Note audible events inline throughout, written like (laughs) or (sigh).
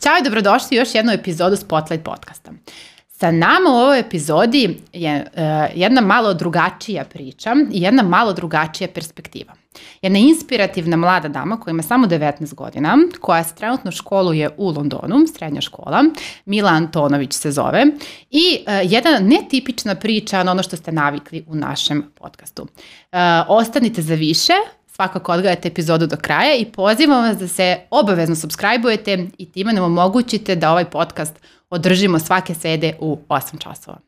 Ćao i dobrodošli u još jednu epizodu Spotlight podcasta. Sa nama u ovoj epizodi je uh, jedna malo drugačija priča i jedna malo drugačija perspektiva. Jedna inspirativna mlada dama koja ima samo 19 godina, koja se trenutno školuje u Londonu, srednja škola, Mila Antonović se zove, i uh, jedna netipična priča na ono što ste navikli u našem podcastu. Uh, ostanite za više, svakako odgledajte epizodu do kraja i pozivam vas da se obavezno subscribe-ujete i time nam omogućite da ovaj podcast održimo svake sede u 8 časova.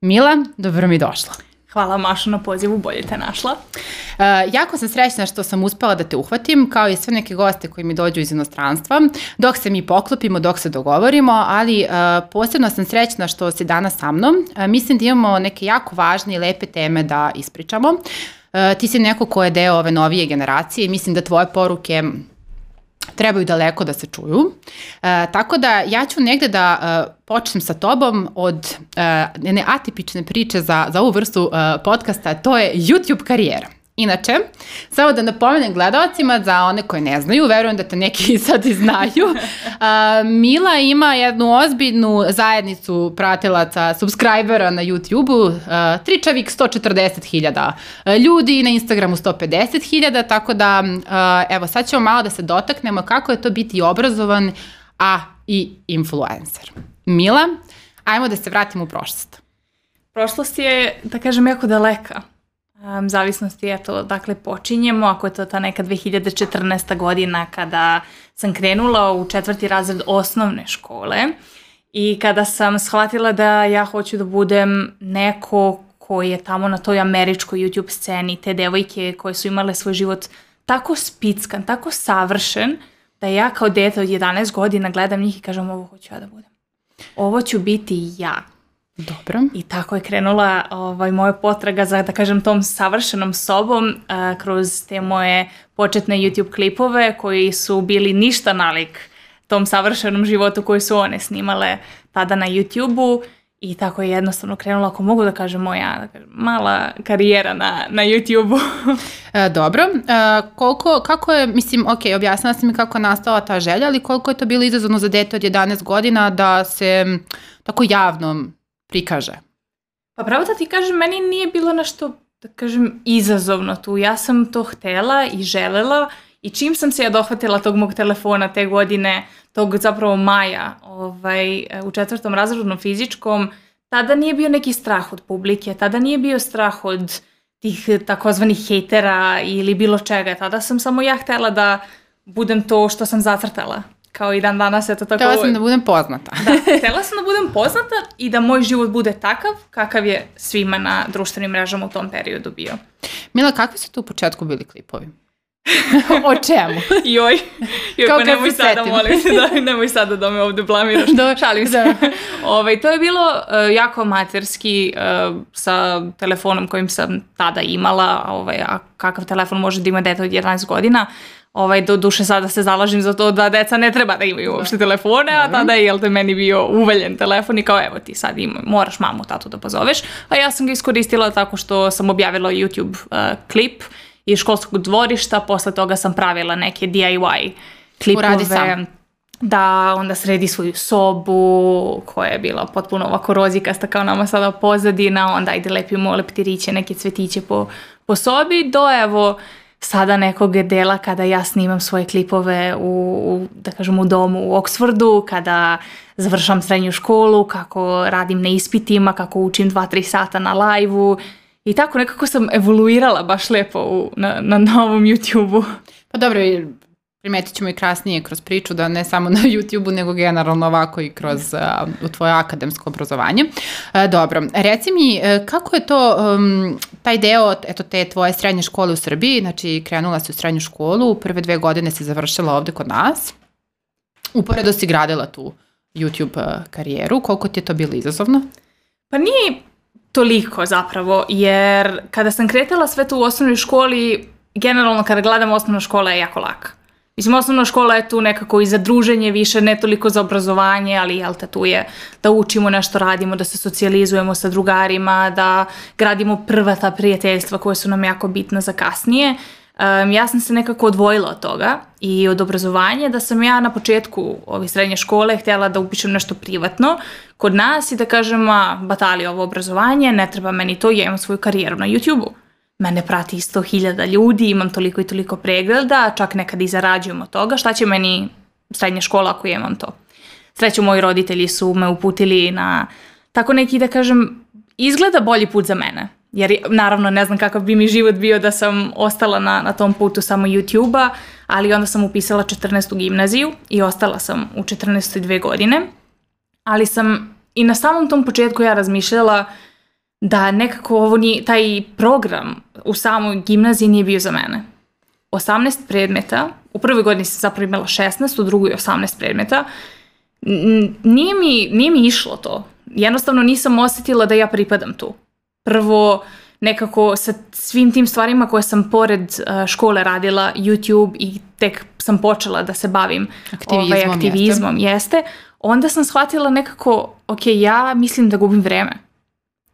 Mila, dobro mi došla. Hvala Mašo na pozivu, bolje te našla. Uh, jako sam srećna što sam uspela da te uhvatim, kao i sve neke goste koji mi dođu iz inostranstva, dok se mi poklopimo, dok se dogovorimo, ali uh, posebno sam srećna što si danas sa mnom. Uh, mislim da imamo neke jako važne i lepe teme da ispričamo. Uh, E, ti si neko ko je deo ove novije generacije i mislim da tvoje poruke trebaju daleko da se čuju. E, tako da ja ću negde da e, počnem sa tobom od e, ne atipične priče za, za ovu vrstu e, podcasta, to je YouTube karijera. Inače, samo da napomenem gledalcima, za one koje ne znaju, verujem da te neki sad i znaju, (laughs) uh, Mila ima jednu ozbiljnu zajednicu pratilaca, subscribera na YouTube-u, Tričavik 140.000 ljudi, na Instagramu 150.000, tako da uh, evo sad ćemo malo da se dotaknemo kako je to biti obrazovan, a i influencer. Mila, ajmo da se vratimo u prošlost. Prošlost je, da kažem, jako daleka um, zavisnosti, eto, dakle, počinjemo, ako je to ta neka 2014. godina kada sam krenula u četvrti razred osnovne škole i kada sam shvatila da ja hoću da budem neko koji je tamo na toj američkoj YouTube sceni, te devojke koje su imale svoj život tako spickan, tako savršen, da ja kao dete od 11 godina gledam njih i kažem ovo hoću ja da budem. Ovo ću biti ja. Dobro. I tako je krenula ovaj, moja potraga za, da kažem, tom savršenom sobom uh, kroz te moje početne YouTube klipove koji su bili ništa nalik tom savršenom životu koji su one snimale tada na YouTube-u i tako je jednostavno krenula, ako mogu da kažem, moja da kažem, mala karijera na, na YouTube-u. (laughs) e, dobro, e, koliko, kako je, mislim, ok, objasnila sam mi kako je nastala ta želja, ali koliko je to bilo izazovno za dete od 11 godina da se tako javno prikaže? Pa pravo da ti kažem, meni nije bilo nešto, da kažem, izazovno tu. Ja sam to htela i želela i čim sam se ja dohvatila tog mog telefona te godine, tog zapravo maja ovaj, u četvrtom razredu fizičkom, tada nije bio neki strah od publike, tada nije bio strah od tih takozvanih hejtera ili bilo čega. Tada sam samo ja htela da budem to što sam zacrtala kao i dan danas, eto tako... Htela sam da budem poznata. da, htela sam da budem poznata i da moj život bude takav kakav je svima na društvenim mrežama u tom periodu bio. Mila, kakvi su tu u početku bili klipovi? (laughs) o čemu? Joj, joj Kao pa nemoj sada, setim. molim se, da, nemoj sada da me ovde blamiraš, da, šalim se. Da. (laughs) ovaj, to je bilo uh, jako materski uh, sa telefonom kojim sam tada imala, ovaj, a kakav telefon može da ima dete od 11 godina, Ovaj, do duše sada se zalažem za to da deca ne treba da imaju uopšte telefone, a tada je, jel te, meni bio uveljen telefon i kao, evo ti sad ima, moraš mamu, tatu da pozoveš. A ja sam ga iskoristila tako što sam objavila YouTube uh, klip iz školskog dvorišta, posle toga sam pravila neke DIY klipove. Uradi sam da onda sredi svoju sobu koja je bila potpuno ovako rozikasta kao nama sada pozadina, onda ajde lepimo leptiriće, neke cvetiće po, po sobi, do evo sada nekog dela kada ja snimam svoje klipove u, u da kažem, u domu u Oksfordu, kada završam srednju školu, kako radim na ispitima, kako učim 2-3 sata na lajvu i tako nekako sam evoluirala baš lepo u, na, na novom YouTube-u. Pa dobro, primetit ćemo i krasnije kroz priču da ne samo na (laughs) YouTube-u nego generalno ovako i kroz uh, u tvoje akademsko obrazovanje. Uh, dobro, reci mi uh, kako je to um, taj deo eto te tvoje srednje škole u Srbiji, znači krenula si u srednju školu, prve dve godine si završila ovde kod nas. Uporedo si gradila tu YouTube uh, karijeru, koliko ti je to bilo izazovno? Pa nije toliko zapravo, jer kada sam kretala sve tu u osnovnoj školi, generalno kada gledam osnovna škola je jako laka. Mislim, osnovna škola je tu nekako i za druženje više, ne toliko za obrazovanje, ali jel te tu je da učimo nešto, radimo, da se socijalizujemo sa drugarima, da gradimo prva ta prijateljstva koje su nam jako bitna za kasnije. Ja sam se nekako odvojila od toga i od obrazovanja da sam ja na početku ove srednje škole htjela da upišem nešto privatno kod nas i da kažem, a batali ovo obrazovanje, ne treba meni to, ja imam svoju karijeru na YouTube-u. Mene prati 100.000 ljudi, imam toliko i toliko pregleda, čak nekad i zarađujem od toga, šta će meni srednja škola ako imam to. Sreću, moji roditelji su me uputili na tako neki, da kažem, izgleda bolji put za mene. Jer naravno ne znam kakav bi mi život bio da sam ostala na, na tom putu samo YouTube-a, ali onda sam upisala 14. gimnaziju i ostala sam u 14. dve godine. Ali sam i na samom tom početku ja razmišljala da nekako ovo nije, taj program u samoj gimnaziji nije bio za mene. 18 predmeta, u prvoj godini sam zapravo imala 16, u drugoj 18 predmeta. Nije mi, nije mi išlo to. Jednostavno nisam osjetila da ja pripadam tu prvo nekako sa svim tim stvarima koje sam pored uh, škole radila, YouTube i tek sam počela da se bavim aktivizmom, ovaj, aktivizmom jeste. onda sam shvatila nekako, ok, ja mislim da gubim vreme.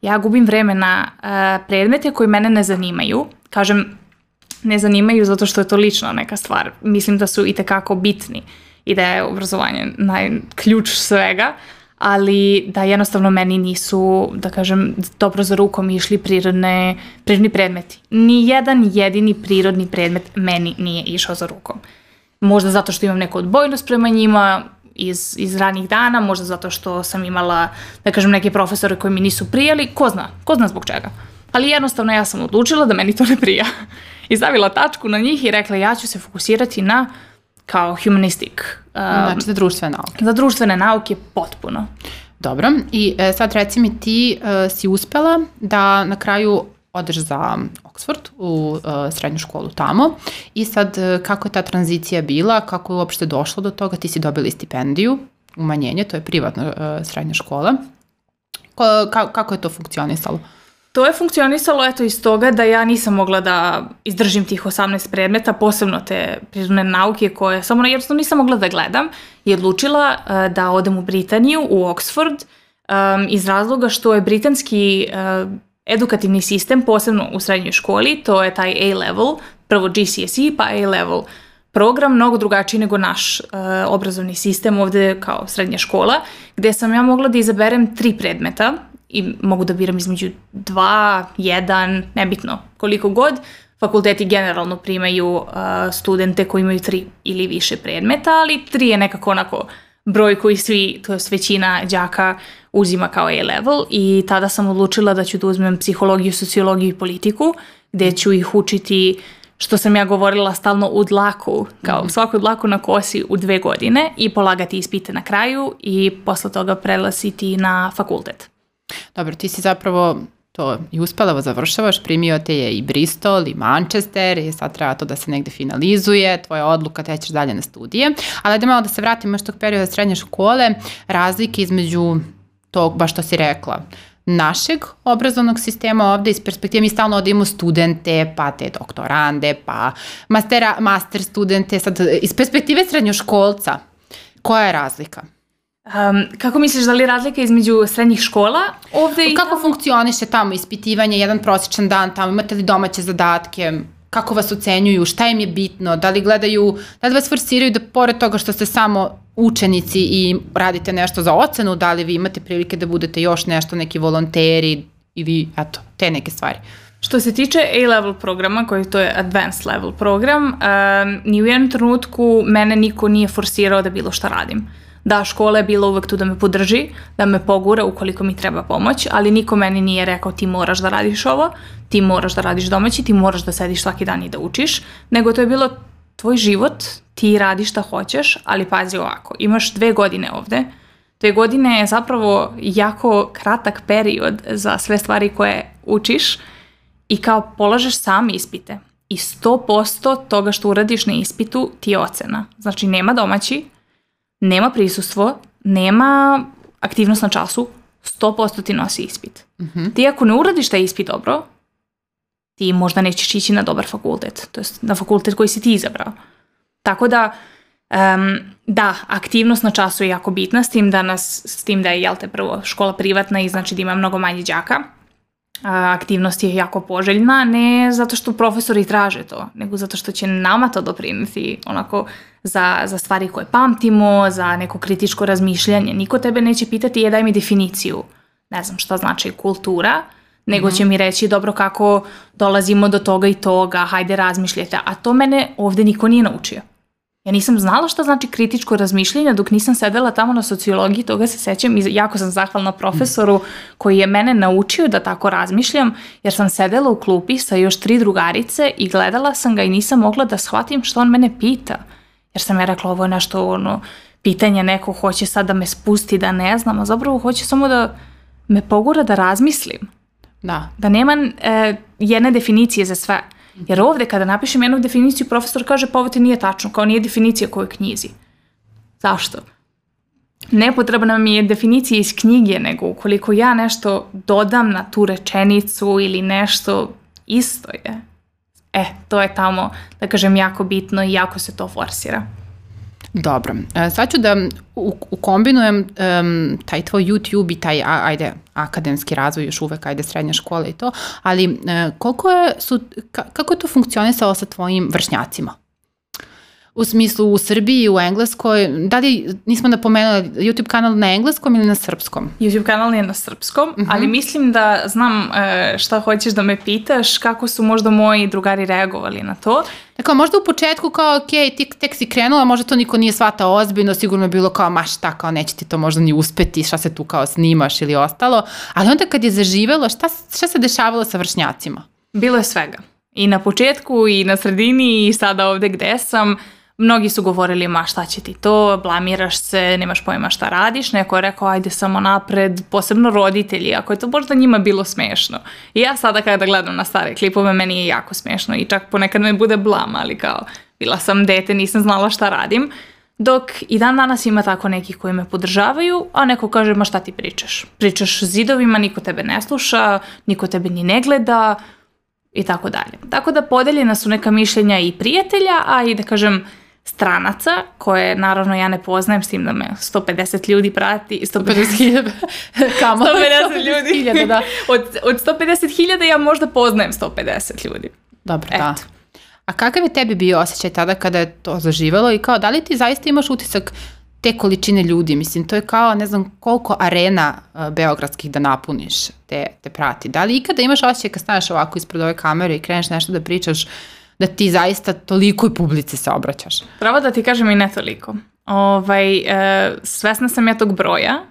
Ja gubim vreme na uh, predmete koji mene ne zanimaju. Kažem, ne zanimaju zato što je to lična neka stvar. Mislim da su i tekako bitni i da je obrazovanje naj, ključ svega ali da jednostavno meni nisu, da kažem, dobro za rukom išli prirodne, prirodni predmeti. Ni jedan jedini prirodni predmet meni nije išao za rukom. Možda zato što imam neku odbojnost prema njima iz, iz ranih dana, možda zato što sam imala, da kažem, neke profesore koji mi nisu prijali, ko zna, ko zna zbog čega. Ali jednostavno ja sam odlučila da meni to ne prija. (laughs) I stavila tačku na njih i rekla ja ću se fokusirati na kao humanistik. Um, znači za društvene nauke. Za društvene nauke potpuno. Dobro, i e, sad reci mi ti e, si uspela da na kraju odeš za Oxford u e, srednju školu tamo i sad e, kako je ta tranzicija bila, kako je uopšte došlo do toga, ti si dobili stipendiju, umanjenje, to je privatna e, srednja škola. Ko, ka, kako je to funkcionisalo? To je funkcionisalo eto iz toga da ja nisam mogla da izdržim tih 18 predmeta, posebno te prirodne nauke koje samo jednostavno nisam mogla da gledam i odlučila uh, da odem u Britaniju, u Oxford, um, iz razloga što je britanski uh, edukativni sistem, posebno u srednjoj školi, to je taj A-level, prvo GCSE pa A-level program, mnogo drugačiji nego naš uh, obrazovni sistem ovde kao srednja škola, gde sam ja mogla da izaberem tri predmeta i mogu da biram između dva, jedan, nebitno, koliko god. Fakulteti generalno primaju uh, studente koji imaju tri ili više predmeta, ali tri je nekako onako broj koji svi, to je većina đaka uzima kao A-level i tada sam odlučila da ću da uzmem psihologiju, sociologiju i politiku, gde ću ih učiti što sam ja govorila stalno u dlaku, kao mm. svaku dlaku na kosi u dve godine i polagati ispite na kraju i posle toga prelasiti na fakultet. Dobro, ti si zapravo to i uspela završavaš, primio te je i Bristol i Manchester i sad treba to da se negde finalizuje, tvoja odluka te ćeš dalje na studije, ali da malo da se vratimo još tog perioda srednje škole, razlike između tog, baš što si rekla, našeg obrazovnog sistema ovde iz perspektive mi stalno ovde imamo studente, pa te doktorande, pa mastera, master studente, sad iz perspektive srednjoškolca, koja je razlika? Um, kako misliš, da li je razlika između srednjih škola ovde i Kako tamo? funkcioniše tamo ispitivanje, jedan prosječan dan tamo, imate li domaće zadatke, kako vas ocenjuju, šta im je bitno, da li gledaju, da li vas forsiraju da pored toga što ste samo učenici i radite nešto za ocenu, da li vi imate prilike da budete još nešto, neki volonteri ili eto, te neke stvari. Što se tiče A-level programa, koji to je advanced level program, um, ni u jednom trenutku mene niko nije forsirao da bilo šta radim. Da, škola je bila uvek tu da me podrži, da me pogura ukoliko mi treba pomoć, ali niko meni nije rekao ti moraš da radiš ovo, ti moraš da radiš domaći, ti moraš da sediš svaki dan i da učiš, nego to je bilo tvoj život, ti radiš šta hoćeš, ali pazi ovako, imaš dve godine ovde, dve godine je zapravo jako kratak period za sve stvari koje učiš i kao polažeš sam ispite. I 100% toga što uradiš na ispitu ti je ocena. Znači nema domaći, nema prisustvo, nema aktivnost na času, 100% ti nosi ispit. Mm -hmm. Ti ako ne uradiš taj ispit dobro, ti možda nećeš ići na dobar fakultet, to jest na fakultet koji si ti izabrao. Tako da, um, da, aktivnost na času je jako bitna, s tim da, nas, s tim da je, jel te, prvo škola privatna i znači da ima mnogo manje đaka, aktivnost je jako poželjna, ne zato što profesori traže to, nego zato što će nama to dopriniti onako za, za stvari koje pamtimo, za neko kritičko razmišljanje. Niko tebe neće pitati je daj mi definiciju, ne znam šta znači kultura, nego će mi reći dobro kako dolazimo do toga i toga, hajde razmišljajte, a to mene ovde niko nije naučio. Ja nisam znala šta znači kritičko razmišljanje dok nisam sedela tamo na sociologiji, toga se sećam i jako sam zahvalna profesoru koji je mene naučio da tako razmišljam, jer sam sedela u klupi sa još tri drugarice i gledala sam ga i nisam mogla da shvatim što on mene pita. Jer sam ja rekla ovo je nešto ono, pitanje neko hoće sad da me spusti da ne znam, a zapravo hoće samo da me pogura da razmislim. Da. Da nema e, jedne definicije za sve. Jer ovde kada napišem jednu definiciju, profesor kaže pa ovo ti nije tačno, kao nije definicija koju knjizi. Zašto? Nepotrebna mi je definicija iz knjige, nego ukoliko ja nešto dodam na tu rečenicu ili nešto isto je. E, to je tamo, da kažem, jako bitno i jako se to forsira. Dobro, e, sad ću da ukombinujem um, taj tvoj YouTube i taj, ajde, akademski razvoj, još uvek, ajde, srednja škola i to, ali uh, koliko je, su, kako je to funkcionisalo sa tvojim vršnjacima? U smislu u Srbiji, u Engleskoj, da li nismo napomenuli YouTube kanal na engleskom ili na srpskom? YouTube kanal je na srpskom, uh mhm. -huh. ali mislim da znam e, šta hoćeš da me pitaš, kako su možda moji drugari reagovali na to. Dakle, možda u početku kao, ok, ti tek si krenula, možda to niko nije shvatao ozbiljno, sigurno je bilo kao, ma šta, kao neće ti to možda ni uspeti, šta se tu kao snimaš ili ostalo, ali onda kad je zaživelo, šta, šta se dešavalo sa vršnjacima? Bilo je svega. I na početku, i na sredini, i sada ovde gde sam, Mnogi su govorili, ma šta će ti to, blamiraš se, nemaš pojma šta radiš. Neko je rekao, ajde samo napred, posebno roditelji, ako je to možda njima bilo smešno. I ja sada kada gledam na stare klipove, meni je jako smešno i čak ponekad me bude blam, ali kao, bila sam dete, nisam znala šta radim. Dok i dan danas ima tako nekih koji me podržavaju, a neko kaže, ma šta ti pričaš? Pričaš zidovima, niko tebe ne sluša, niko tebe ni ne gleda i tako dalje. Tako da podeljena su neka mišljenja i prijatelja, a i da kažem, stranaca, koje naravno ja ne poznajem s tim da me 150 ljudi prati. 150.000 (laughs) kamo? (laughs) 150 ljudi. da. (laughs) od, od 150.000 ja možda poznajem 150 ljudi. Dobro, da. Eto. da. A kakav je tebi bio osjećaj tada kada je to zaživelo i kao da li ti zaista imaš utisak te količine ljudi, mislim, to je kao ne znam koliko arena uh, beogradskih da napuniš te, te prati. Da li ikada imaš osjećaj kad staneš ovako ispred ove kamere i kreneš nešto da pričaš, da ti zaista tolikoj publici se obraćaš? Pravo da ti kažem i ne toliko. Ovaj, e, svesna sam ja tog broja,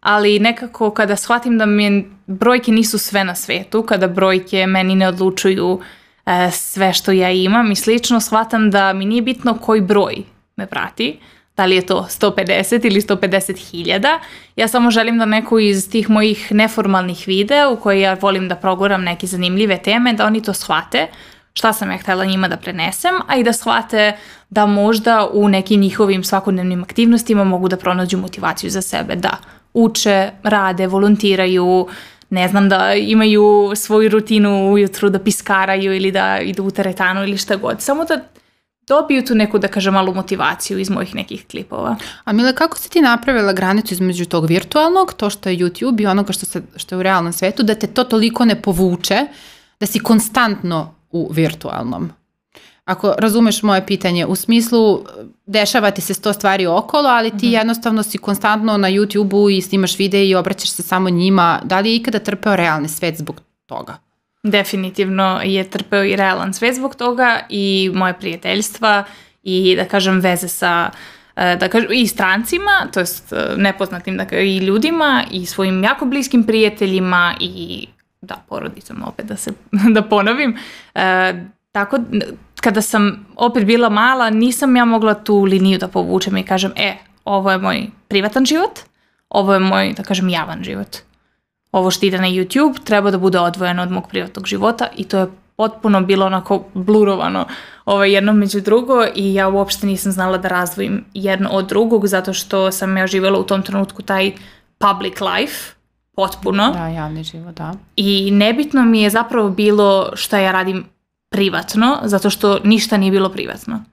ali nekako kada shvatim da mi brojke nisu sve na svetu, kada brojke meni ne odlučuju e, sve što ja imam i slično, shvatam da mi nije bitno koji broj me prati, da li je to 150 ili 150 hiljada. Ja samo želim da neko iz tih mojih neformalnih videa u koje ja volim da proguram neke zanimljive teme, da oni to shvate, šta sam ja htela njima da prenesem, a i da shvate da možda u nekim njihovim svakodnevnim aktivnostima mogu da pronađu motivaciju za sebe, da uče, rade, volontiraju, ne znam, da imaju svoju rutinu ujutru, da piskaraju ili da idu u teretanu ili šta god. Samo da dobiju tu neku, da kažem, malu motivaciju iz mojih nekih klipova. A Mile, kako si ti napravila granicu između tog virtualnog, to što je YouTube i onoga što, se, što je u realnom svetu, da te to toliko ne povuče, da si konstantno u virtualnom. Ako razumeš moje pitanje, u smislu dešava ti se sto stvari okolo, ali ti mm -hmm. jednostavno si konstantno na YouTube-u i snimaš videe i obraćaš se samo njima. Da li je ikada trpeo realni svet zbog toga? Definitivno je trpeo i realan svet zbog toga i moje prijateljstva i da kažem veze sa e, da kažem, i strancima, to jest e, nepoznatim da kažem, i ljudima i svojim jako bliskim prijateljima i da, porodicom opet da se (laughs) da ponovim. E, tako, kada sam opet bila mala, nisam ja mogla tu liniju da povučem i kažem, e, ovo je moj privatan život, ovo je moj, da kažem, javan život. Ovo što ide na YouTube treba da bude odvojeno od mog privatnog života i to je potpuno bilo onako blurovano ovaj, jedno među drugo i ja uopšte nisam znala da razdvojim jedno od drugog zato što sam ja živjela u tom trenutku taj public life potpuno. Da, javni život, da. I nebitno mi je zapravo bilo šta ja radim privatno, zato što ništa nije bilo privatno.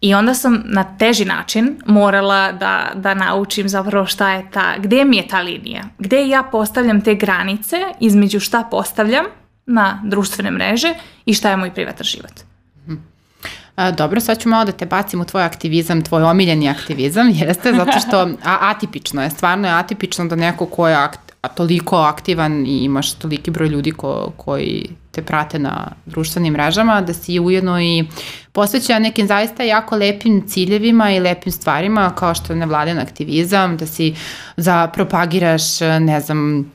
I onda sam na teži način morala da, da naučim zapravo šta je ta, gdje mi je ta linija, gdje ja postavljam te granice između šta postavljam na društvene mreže i šta je moj privatan život. Dobro, sad ću malo da te bacim u tvoj aktivizam, tvoj omiljeni aktivizam, (laughs) jeste, zato što a, atipično je, stvarno je atipično da neko ko je toliko aktivan i imaš toliki broj ljudi ko, koji te prate na društvenim mrežama, da si ujedno i posveća nekim zaista jako lepim ciljevima i lepim stvarima kao što je nevladen aktivizam, da si za propagiraš, ne znam,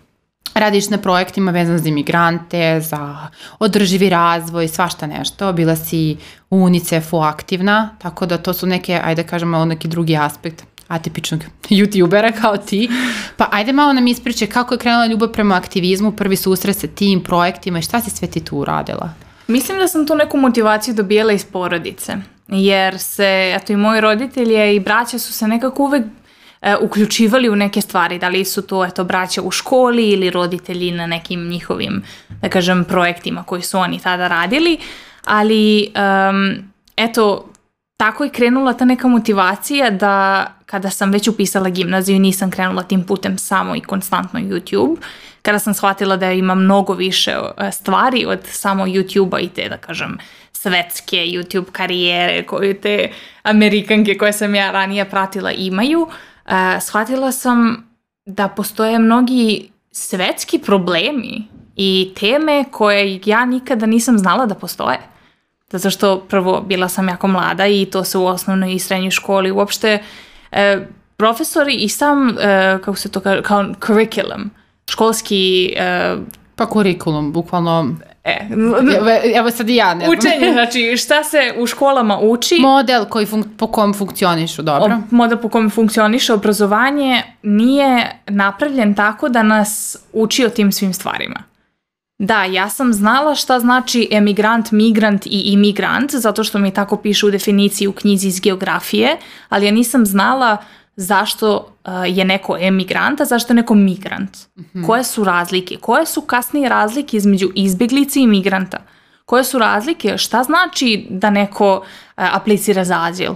radiš na projektima vezan za imigrante, za održivi razvoj, svašta nešto. Bila si u UNICEF-u aktivna, tako da to su neke, ajde kažemo, neki drugi aspekt atipičnog (laughs) youtubera kao ti. Pa ajde malo nam ispričaj kako je krenula ljubav prema aktivizmu, prvi susret sa tim projektima i šta si sve ti tu uradila? Mislim da sam tu neku motivaciju dobijela iz porodice. Jer se, eto i moji roditelji i braća su se nekako uvek e, uključivali u neke stvari, da li su to eto braća u školi ili roditelji na nekim njihovim, da kažem, projektima koji su oni tada radili, ali eto, tako je krenula ta neka motivacija da kada sam već upisala gimnaziju nisam krenula tim putem samo i konstantno YouTube, kada sam shvatila da ima mnogo više e, stvari od samo YouTube-a i te, da kažem, svetske YouTube karijere koje te Amerikanke koje sam ja ranije pratila imaju, e, shvatila sam da postoje mnogi svetski problemi i teme koje ja nikada nisam znala da postoje. Zato što prvo bila sam jako mlada i to se u osnovnoj i srednjoj školi uopšte e, profesori i sam, e, kako se to kaže, kao curriculum, školski... E, pa kurikulum, bukvalno... E, evo sad i ja ne znam. Učenje, znači šta se u školama uči. Model koji po kom funkcionišu, dobro. model po kom funkcioniše obrazovanje nije napravljen tako da nas uči o tim svim stvarima. Da, ja sam znala šta znači emigrant, migrant i imigrant, zato što mi tako piše u definiciji u knjizi iz geografije, ali ja nisam znala zašto eh, je neko emigrant, a zašto je neko migrant. Mhm. Koje su razlike? Koje su kasnije razlike između izbjeglice i migranta? Koje su razlike? Šta znači da neko eh, aplicira za azil?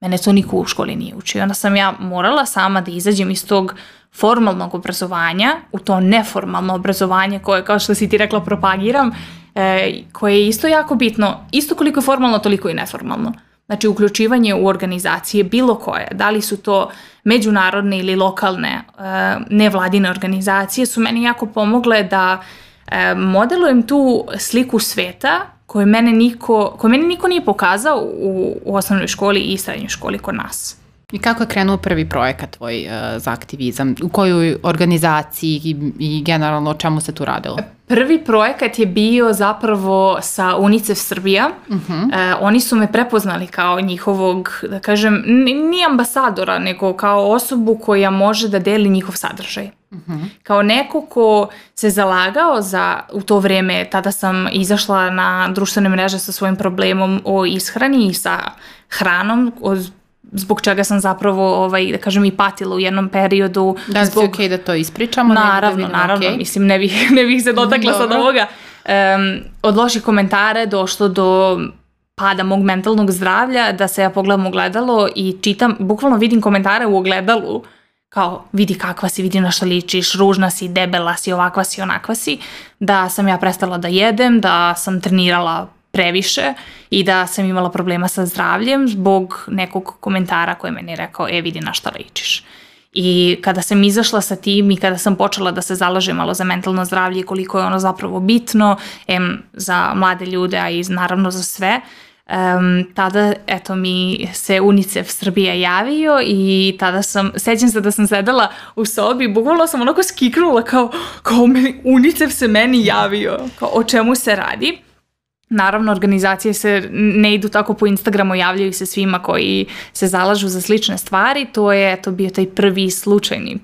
Mene to niko u školi nije učio. Onda sam ja morala sama da izađem iz tog formalnog obrazovanja u to neformalno obrazovanje koje, kao što si ti rekla, propagiram, e, koje je isto jako bitno, isto koliko je formalno, toliko i neformalno. Znači, uključivanje u organizacije bilo koje, da li su to međunarodne ili lokalne e, nevladine organizacije, su meni jako pomogle da e, modelujem tu sliku sveta koju mene niko, koju meni niko nije pokazao u, u osnovnoj školi i srednjoj školi kod nas. I kako je krenuo prvi projekat tvoj uh, za aktivizam? U kojoj organizaciji i, i generalno o čemu se tu radilo? Prvi projekat je bio zapravo sa UNICEF Srbija. uh oni su me prepoznali kao njihovog, da kažem, ni ambasadora, nego kao osobu koja može da deli njihov sadržaj. uh Kao neko ko se zalagao za, u to vrijeme, tada sam izašla na društvene mreže sa svojim problemom o ishrani i sa hranom, zbog čega sam zapravo, ovaj, da kažem, i patila u jednom periodu. Da zbog... ok da to ispričamo? Naravno, naravno. Mislim, ne bih, (laughs) ne bih se dotakla sad ovoga. Um, od loših komentare došlo do pada mog mentalnog zdravlja, da se ja pogledam u gledalo i čitam, bukvalno vidim komentare u ogledalu, kao vidi kakva si, vidi na što ličiš, ružna si, debela si, ovakva si, onakva si, da sam ja prestala da jedem, da sam trenirala previše i da sam imala problema sa zdravljem zbog nekog komentara koji meni je rekao e vidi na šta ličiš. I kada sam izašla sa tim i kada sam počela da se zalažem malo za mentalno zdravlje i koliko je ono zapravo bitno, em za mlade ljude, a i naravno za sve, tada eto mi se UNICEF Srbija javio i tada sam, sećam se da sam sedela u sobi, bukvalno sam onako skiknula kao, kao UNICEF se meni javio, kao o čemu se radi. Naravno, organizacije se ne idu tako po Instagramu, javljaju se svima koji se zalažu za slične stvari. To je to bio taj prvi slučajni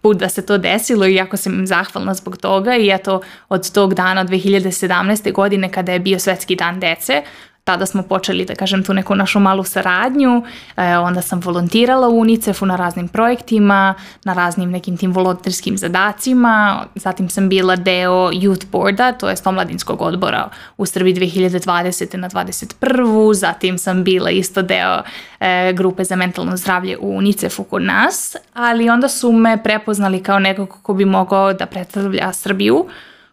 put da se to desilo i jako sam im zahvalna zbog toga i eto od tog dana 2017. godine kada je bio Svetski dan dece tada smo počeli da kažem tu neku našu malu saradnju, e, onda sam volontirala u UNICEF-u na raznim projektima, na raznim nekim tim volonterskim zadacima, zatim sam bila deo Youth Boarda, to je omladinskog odbora u Srbiji 2020. na 2021. Zatim sam bila isto deo e, grupe za mentalno zdravlje u UNICEF-u kod nas, ali onda su me prepoznali kao nekog ko bi mogao da predstavlja Srbiju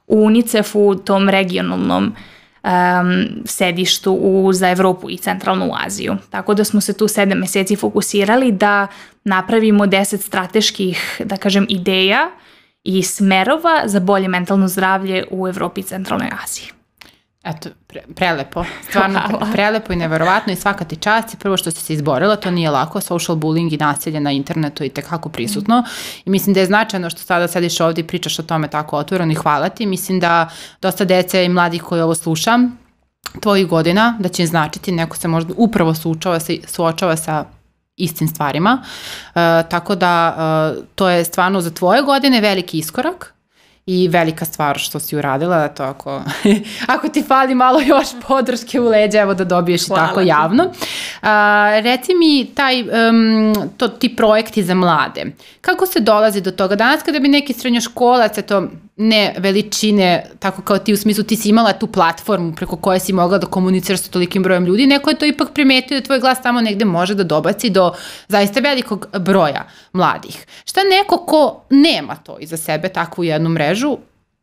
u UNICEF-u, tom regionalnom um, sedištu u, za Evropu i centralnu Aziju. Tako da smo se tu sedam meseci fokusirali da napravimo deset strateških, da kažem, ideja i smerova za bolje mentalno zdravlje u Evropi i centralnoj Aziji. Eto, pre, prelepo, (laughs) stvarno pre, prelepo i neverovatno i svaka ti čast i prvo što si se izborila, to nije lako, social bullying i nasilje na internetu i tekako prisutno. I mislim da je značajno što sada sediš ovdje i pričaš o tome tako otvoreno i hvala ti, mislim da dosta dece i mladih koji ovo slušam, tvojih godina, da će značiti, neko se možda upravo suočava, suočava sa istim stvarima, e, tako da e, to je stvarno za tvoje godine veliki iskorak, i velika stvar što si uradila, to ako, (laughs) ako ti fali malo još podrške u leđa, evo da dobiješ Hvala i tako ti. javno. A, reci mi taj, um, to, ti projekti za mlade, kako se dolazi do toga? Danas kada bi neki srednjoškolac, eto, ne veličine, tako kao ti u smislu ti si imala tu platformu preko koje si mogla da komuniciraš sa tolikim brojem ljudi, neko je to ipak primetio da tvoj glas tamo negde može da dobaci do zaista velikog broja mladih. Šta neko ko nema to iza sebe, takvu jednu mrežu,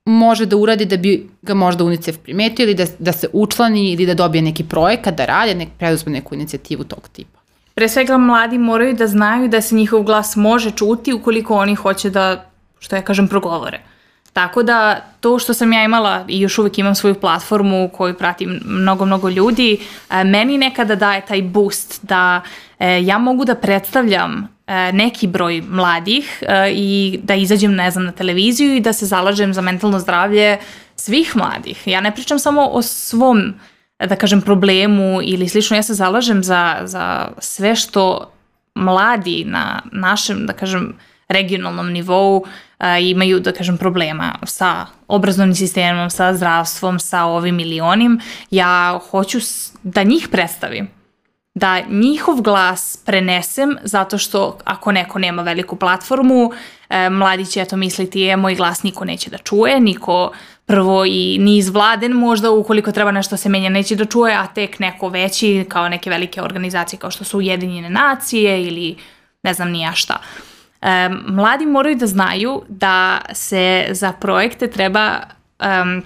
može da uradi da bi ga možda UNICEF primetio ili da, da se učlani ili da dobije neki projekat, da radi, nek preduzme neku inicijativu tog tipa? Pre svega mladi moraju da znaju da se njihov glas može čuti ukoliko oni hoće da, što ja kažem, progovore. Tako da to što sam ja imala i još uvijek imam svoju platformu koju pratim mnogo, mnogo ljudi, e, meni nekada daje taj boost da e, ja mogu da predstavljam e, neki broj mladih i da izađem, ne znam, na televiziju i da se zalažem za mentalno zdravlje svih mladih. Ja ne pričam samo o svom, da kažem, problemu ili slično, ja se zalažem za, za sve što mladi na našem, da kažem, regionalnom nivou a, imaju, da kažem, problema sa obrazovnim sistemom, sa zdravstvom, sa ovim ili onim. Ja hoću da njih predstavim da njihov glas prenesem zato što ako neko nema veliku platformu, e, mladi će eto misliti je moj glas niko neće da čuje, niko prvo i ni iz vladen možda ukoliko treba nešto se menja neće da čuje, a tek neko veći kao neke velike organizacije kao što su Ujedinjene nacije ili ne znam nija šta. Mladi moraju da znaju da se za projekte treba um,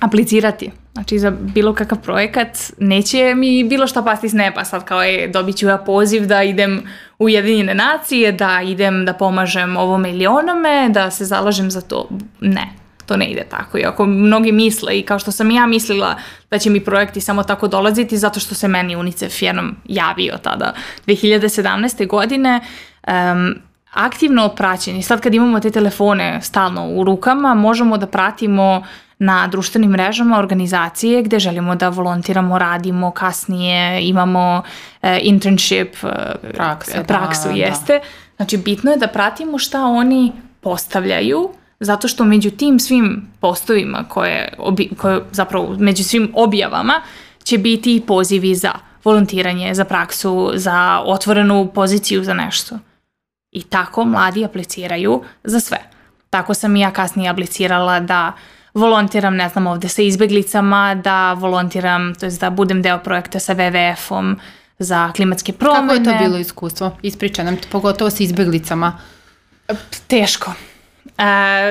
aplicirati. Znači za bilo kakav projekat neće mi bilo šta pasti s neba sad kao je dobit ću ja poziv da idem u Ujedinjene nacije, da idem da pomažem ovome ili onome, da se zalažem za to. Ne, to ne ide tako. I ako mnogi misle i kao što sam ja mislila da će mi projekti samo tako dolaziti zato što se meni UNICEF jednom javio tada 2017. godine, um, aktivno praćenje. Sad kad imamo te telefone stalno u rukama, možemo da pratimo na društvenim mrežama organizacije gde želimo da volontiramo, radimo, kasnije imamo e, internship, e, Prakse, praksu, da, da, jeste. Da. Znači, bitno je da pratimo šta oni postavljaju, zato što među tim svim postovima koje, obi, koje zapravo među svim objavama će biti i pozivi za volontiranje, za praksu, za otvorenu poziciju za nešto. I tako mladi apliciraju za sve. Tako sam i ja kasnije aplicirala da volontiram, ne znam, ovde sa izbeglicama, da volontiram, to je da budem deo projekta sa WWF-om za klimatske promene. Kako je to bilo iskustvo? Ispriča nam, pogotovo sa izbeglicama. Teško. E,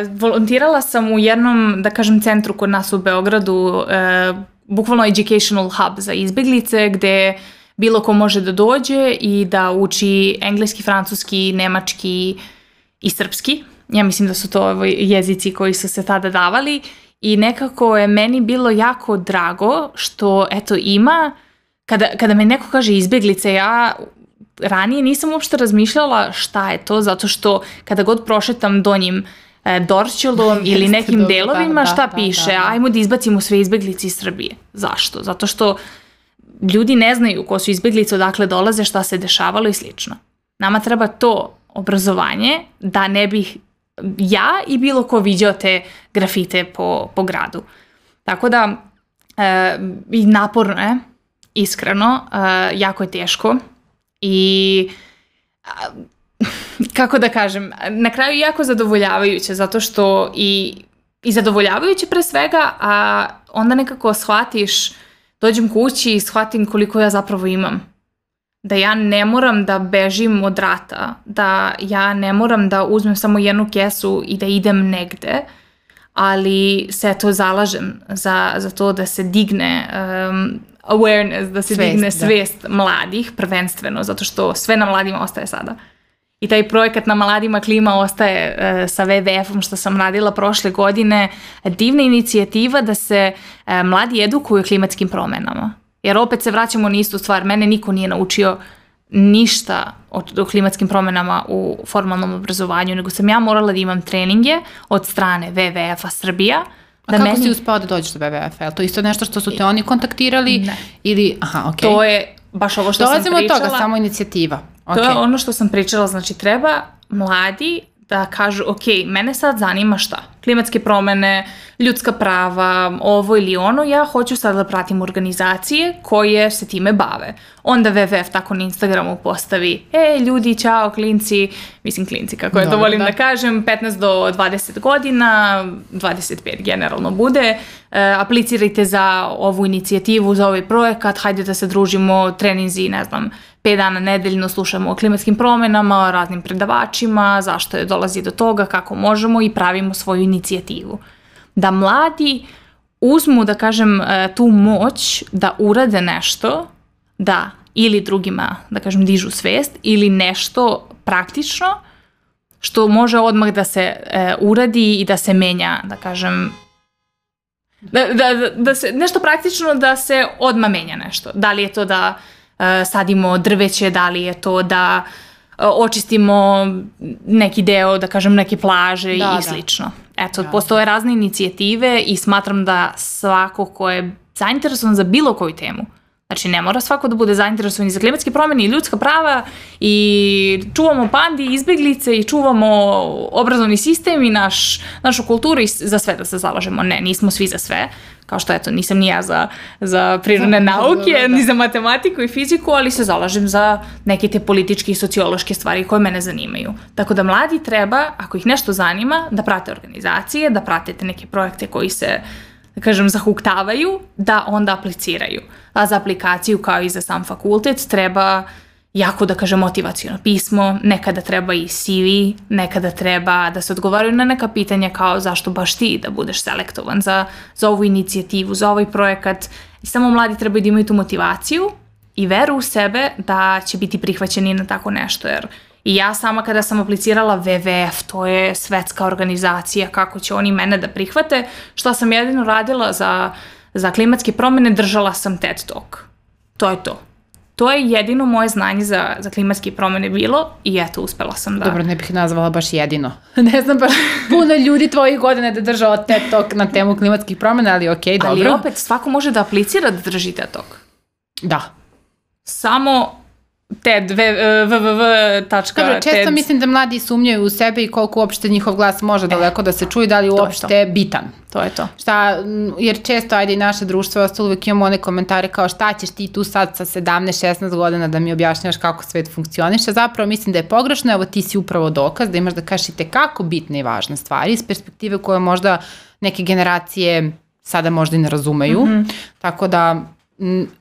volontirala sam u jednom, da kažem, centru kod nas u Beogradu, e, bukvalno educational hub za izbeglice, gde bilo ko može da dođe i da uči engleski, francuski, nemački i srpski. Ja mislim da su to jezici koji su se tada davali i nekako je meni bilo jako drago što eto ima, kada, kada me neko kaže izbjeglice, ja ranije nisam uopšte razmišljala šta je to, zato što kada god prošetam donjim e, Dorćolom (laughs) ili nekim dobro, delovima, da, šta da, piše, da, da. ajmo da izbacimo sve izbeglice iz Srbije. Zašto? Zato što ljudi ne znaju ko su izbjeglice, odakle dolaze, šta se dešavalo i slično. Nama treba to obrazovanje da ne bih ja i bilo ko viđao te grafite po, po gradu. Tako da, e, i naporno je, iskreno, uh, jako je teško i (laughs) kako da kažem, na kraju jako zadovoljavajuće zato što i, i zadovoljavajuće pre svega, a onda nekako shvatiš, dođem kući i shvatim koliko ja zapravo imam. Da ja ne moram da bežim od rata, da ja ne moram da uzmem samo jednu kesu i da idem negde, ali se to zalažem za, za to da se digne um, awareness, da se svest, digne svest da. mladih prvenstveno, zato što sve na mladima ostaje sada. I taj projekat na Mladima klima ostaje uh, sa WWF-om što sam radila prošle godine. Divna inicijativa da se uh, mladi edukuju klimatskim promenama. Jer opet se vraćamo na istu stvar. Mene niko nije naučio ništa o, o klimatskim promenama u formalnom obrazovanju, nego sam ja morala da imam treninge od strane WWF-a Srbija. A da kako meni... si uspela da dođeš do WWF-a? Je to isto nešto što su te oni kontaktirali? Ne. Ili, aha, okej. Okay. To je baš ovo što Dolazimo sam pričala. Dolazimo od toga, samo inicijativa. Okay. To je ono što sam pričala, znači treba mladi da kažu, ok, mene sad zanima šta? Klimatske promene, ljudska prava, ovo ili ono, ja hoću sad da pratim organizacije koje se time bave. Onda WWF tako na Instagramu postavi, e, ljudi, čao, klinci, mislim klinci, kako ja to volim da. da kažem, 15 do 20 godina, 25 generalno bude, e, aplicirajte za ovu inicijativu, za ovaj projekat, hajde da se družimo, treninzi, ne znam, 5 dana nedeljno slušamo o klimatskim promenama, raznim predavačima, zašto je dolazi do toga, kako možemo i pravimo svoju inicijativu. Da mladi uzmu, da kažem, e, tu moć da urade nešto, da ili drugima, da kažem, dižu svest, ili nešto praktično, što može odmah da se e, uradi i da se menja, da kažem, da, da, da se, nešto praktično da se odmah menja nešto. Da li je to da sadimo drveće, da li je to da e, očistimo neki deo, da kažem, neke plaže da, i da. slično. Eto, da. postoje razne inicijative i smatram da svako ko je zainteresovan za bilo koju temu, Znači, ne mora svako da bude zainteresovan i za klimatske promene i ljudska prava i čuvamo pandi, izbeglice i čuvamo obrazovni sistem i naš, našu kulturu i za sve da se zalažemo. Ne, nismo svi za sve. Kao što, eto, nisam ni ja za, za prirodne nauke, da, da, da. ni za matematiku i fiziku, ali se zalažem za neke te političke i sociološke stvari koje mene zanimaju. Tako da mladi treba, ako ih nešto zanima, da prate organizacije, da pratite neke projekte koji se da kažem, zahuktavaju, da onda apliciraju. A za aplikaciju, kao i za sam fakultet, treba jako, da kažem, motivacijono pismo, nekada treba i CV, nekada treba da se odgovaraju na neka pitanja kao zašto baš ti da budeš selektovan za, za ovu inicijativu, za ovaj projekat. I samo mladi trebaju da imaju tu motivaciju i veru u sebe da će biti prihvaćeni na tako nešto, jer I ja sama kada sam aplicirala WWF, to je svetska organizacija, kako će oni mene da prihvate, što sam jedino radila za, za klimatske promene, držala sam TED Talk. To je to. To je jedino moje znanje za, za klimatske promene bilo i eto, uspela sam da... Dobro, ne bih nazvala baš jedino. (laughs) ne znam baš puno ljudi tvojih godina da držao TED Talk na temu klimatskih promena, ali okej, okay, dobro. Ali opet, svako može da aplicira da drži TED Talk. Da. Samo TED, www. Dobro, često TED. mislim da mladi sumnjaju u sebe i koliko uopšte njihov glas može daleko da se čuje, da li uopšte je bitan. To je to. Šta, jer često, ajde i naše društvo, ostalo uvek imamo one komentare kao šta ćeš ti tu sad sa 17-16 godina da mi objašnjaš kako svet funkcioniše. Zapravo mislim da je pogrešno, evo ti si upravo dokaz da imaš da kažeš i tekako bitne i važne stvari iz perspektive koje možda neke generacije sada možda i ne razumeju. Mm -hmm. Tako da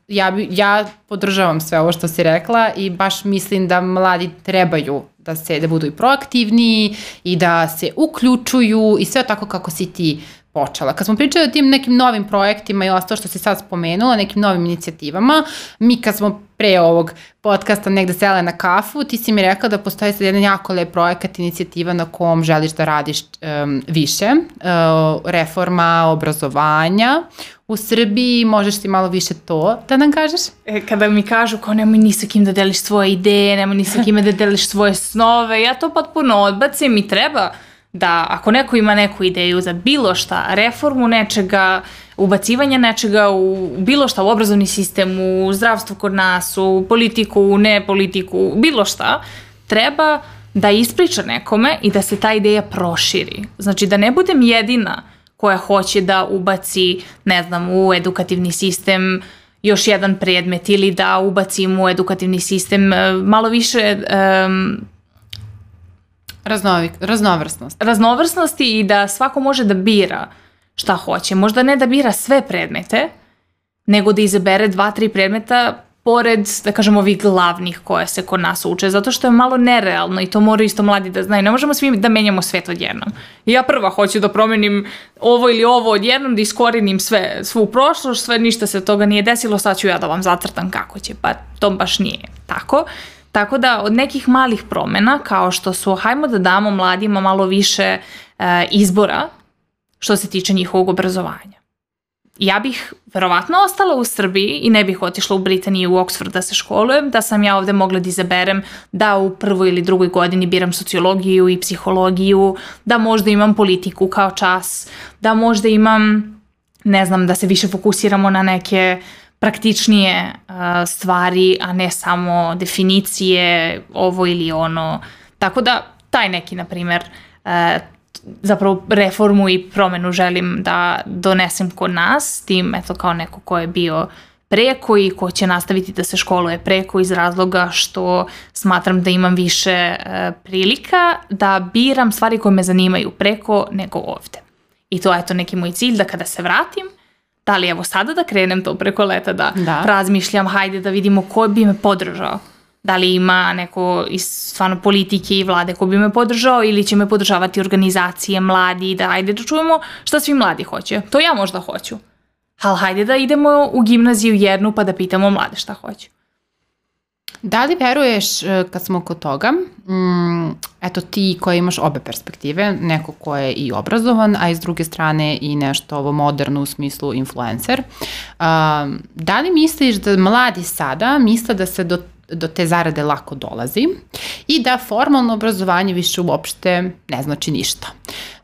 ja, ja podržavam sve ovo što si rekla i baš mislim da mladi trebaju da se da budu i proaktivni i da se uključuju i sve tako kako si ti počela. Kad smo pričali o tim nekim novim projektima i ostalo što si sad spomenula, nekim novim inicijativama, mi kad smo pre ovog podcasta negde sele na kafu, ti si mi rekla da postoji sad jedan jako lep projekat, inicijativa na kom želiš da radiš um, više, uh, reforma obrazovanja u Srbiji, možeš ti malo više to da nam kažeš? E, kada mi kažu kao nemoj ni sa kim da deliš svoje ideje, nemoj ni sa kime da deliš svoje snove, ja to potpuno odbacim i treba da ako neko ima neku ideju za bilo šta, reformu nečega, ubacivanje nečega u bilo šta, u obrazovni sistem, u zdravstvo kod nas, u politiku, u ne politiku, bilo šta, treba da ispriča nekome i da se ta ideja proširi. Znači da ne budem jedina koja hoće da ubaci, ne znam, u edukativni sistem još jedan predmet ili da ubacim u edukativni sistem e, malo više um, Raznovik, raznovrsnost. Raznovrsnosti i da svako može da bira šta hoće. Možda ne da bira sve predmete, nego da izabere dva, tri predmeta pored, da kažemo, ovih glavnih koje se kod nas uče, zato što je malo nerealno i to moraju isto mladi da znaju. Ne možemo svi da menjamo svet odjednom. Ja prva hoću da promenim ovo ili ovo odjednom, da iskorinim sve, svu prošlost, sve ništa se toga nije desilo, sad ću ja da vam zacrtam kako će, pa to baš nije tako. Tako da od nekih malih promena, kao što su hajmo da damo mladima malo više e, izbora što se tiče njihovog obrazovanja ja bih verovatno ostala u Srbiji i ne bih otišla u Britaniju u Oxford da se školujem, da sam ja ovde mogla da izaberem da u prvoj ili drugoj godini biram sociologiju i psihologiju, da možda imam politiku kao čas, da možda imam, ne znam, da se više fokusiramo na neke praktičnije uh, stvari, a ne samo definicije, ovo ili ono. Tako da, taj neki, na primer, uh, zapravo reformu i promenu želim da donesem kod nas, tim eto kao neko ko je bio preko i ko će nastaviti da se školuje preko iz razloga što smatram da imam više e, prilika da biram stvari koje me zanimaju preko nego ovde. I to je eto neki moj cilj da kada se vratim, da li evo sada da krenem to preko leta da, da. razmišljam, hajde da vidimo ko bi me podržao da li ima neko iz stvarno politike i vlade ko bi me podržao ili će me podržavati organizacije mladi, da ajde da čujemo šta svi mladi hoće. To ja možda hoću. Ali hajde da idemo u gimnaziju jednu pa da pitamo mlade šta hoće. Da li veruješ, e, kad smo kod toga, mm, eto ti koji imaš obe perspektive, neko ko je i obrazovan, a iz druge strane i nešto ovo moderno u smislu influencer, uh, da li misliš da mladi sada misle da se do do te zarade lako dolazi i da formalno obrazovanje više uopšte ne znači ništa.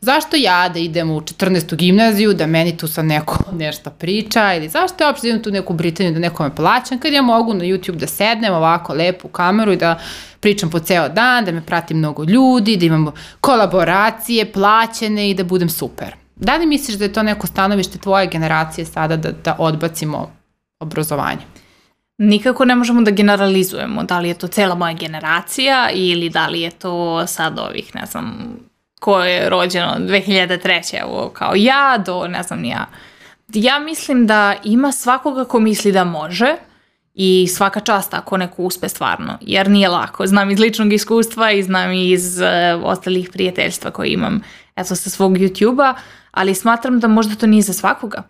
Zašto ja da idem u 14. gimnaziju, da meni tu sad neko (laughs) nešto priča ili zašto ja uopšte idem tu neku Britaniju da nekome plaćam kad ja mogu na YouTube da sednem ovako lepo u kameru i da pričam po ceo dan, da me prati mnogo ljudi, da imamo kolaboracije plaćene i da budem super. Da li misliš da je to neko stanovište tvoje generacije sada da, da odbacimo obrazovanje? Nikako ne možemo da generalizujemo da li je to cela moja generacija ili da li je to sad ovih, ne znam, ko je rođeno 2003. evo kao ja do ne znam ja. Ja mislim da ima svakoga ko misli da može i svaka čast ako neko uspe stvarno, jer nije lako. Znam iz ličnog iskustva i znam iz uh, ostalih prijateljstva koje imam eto sa svog YouTube-a, ali smatram da možda to nije za svakoga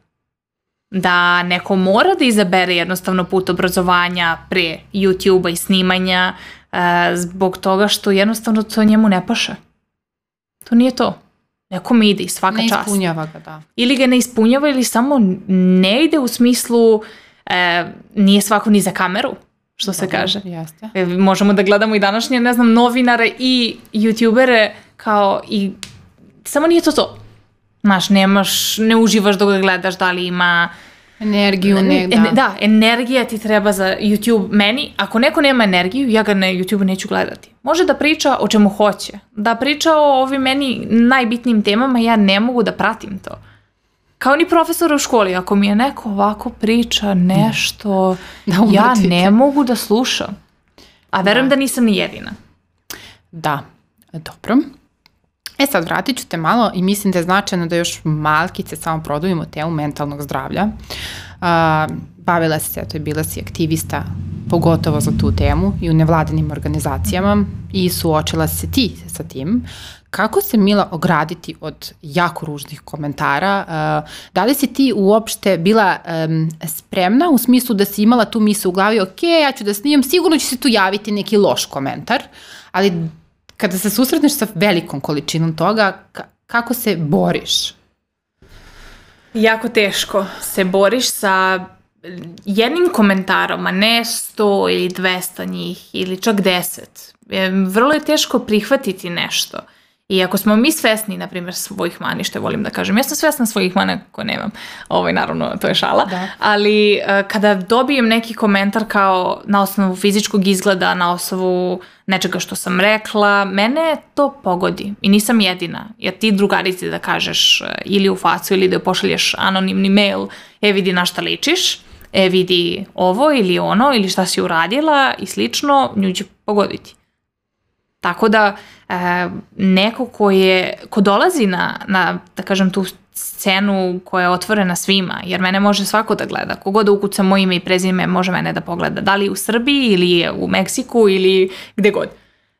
da neko mora da izabere jednostavno put obrazovanja pre YouTube-a i snimanja e, zbog toga što jednostavno to njemu ne paše. To nije to. Nekom ide i svaka čast. Ne ispunjava ga, da. Ili ga ne ispunjava ili samo ne ide u smislu e, nije svako ni za kameru što se Dobre, kaže. Jeste. E, možemo da gledamo i današnje, ne znam, novinare i youtubere kao i samo nije to to. Znaš, nemaš, ne uživaš dok ga gledaš da li ima Energiju, ne, da. da, energija ti treba za YouTube. Meni, ako neko nema energiju, ja ga na YouTube neću gledati. Može da priča o čemu hoće. Da priča o ovim meni najbitnijim temama, ja ne mogu da pratim to. Kao ni profesor u školi, ako mi je neko ovako priča nešto, da ja ne mogu da slušam. A verujem da. da nisam ni jedina. Da, dobro. E sad, vratit ću te malo i mislim da je značajno da još malkice samo produvimo temu mentalnog zdravlja. Uh, bavila si se, to je bila si aktivista pogotovo za tu temu i u nevladinim organizacijama i suočila se ti sa tim. Kako se Mila ograditi od jako ružnih komentara? Da li si ti uopšte bila spremna u smislu da si imala tu misle u glavi, ok, ja ću da snimam, sigurno će se tu javiti neki loš komentar, ali kada se susretneš sa velikom količinom toga, kako se boriš? Jako teško se boriš sa jednim komentarom, a ne 100 ili 200 njih ili čak 10. Vrlo je teško prihvatiti nešto. I ako smo mi svesni, na primjer, svojih mani, što volim da kažem, ja sam svesna svojih mana ko nemam, ovaj, naravno, to je šala, da. ali uh, kada dobijem neki komentar kao na osnovu fizičkog izgleda, na osnovu nečega što sam rekla, mene to pogodi i nisam jedina, jer ti drugarici da kažeš uh, ili u facu ili da pošalješ anonimni mail, e vidi na šta ličiš, e vidi ovo ili ono ili šta si uradila i slično, nju će pogoditi. Tako da e, neko ko je, ko dolazi na, na, da kažem, tu scenu koja je otvorena svima, jer mene može svako da gleda. Kogod da ukuca moje ime i prezime može mene da pogleda. Da li u Srbiji ili u Meksiku ili gde god.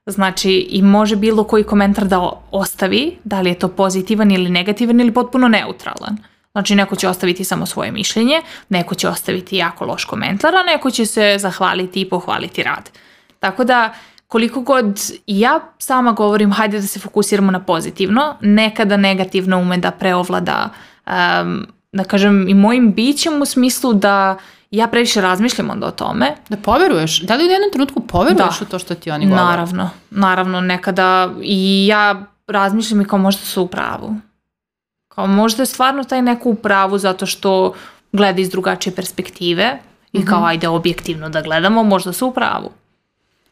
Znači, i može bilo koji komentar da ostavi, da li je to pozitivan ili negativan ili potpuno neutralan. Znači, neko će ostaviti samo svoje mišljenje, neko će ostaviti jako loš komentar, a neko će se zahvaliti i pohvaliti rad. Tako da, koliko god ja sama govorim, hajde da se fokusiramo na pozitivno, nekada negativno ume da preovlada, um, da kažem, i mojim bićem u smislu da ja previše razmišljam onda o tome. Da poveruješ? Da li u jednom trenutku poveruješ da. u to što ti oni govore? Naravno, naravno, nekada i ja razmišljam i kao možda su u pravu. Kao možda je stvarno taj neko u pravu zato što gleda iz drugačije perspektive i kao mm -hmm. ajde objektivno da gledamo, možda su u pravu.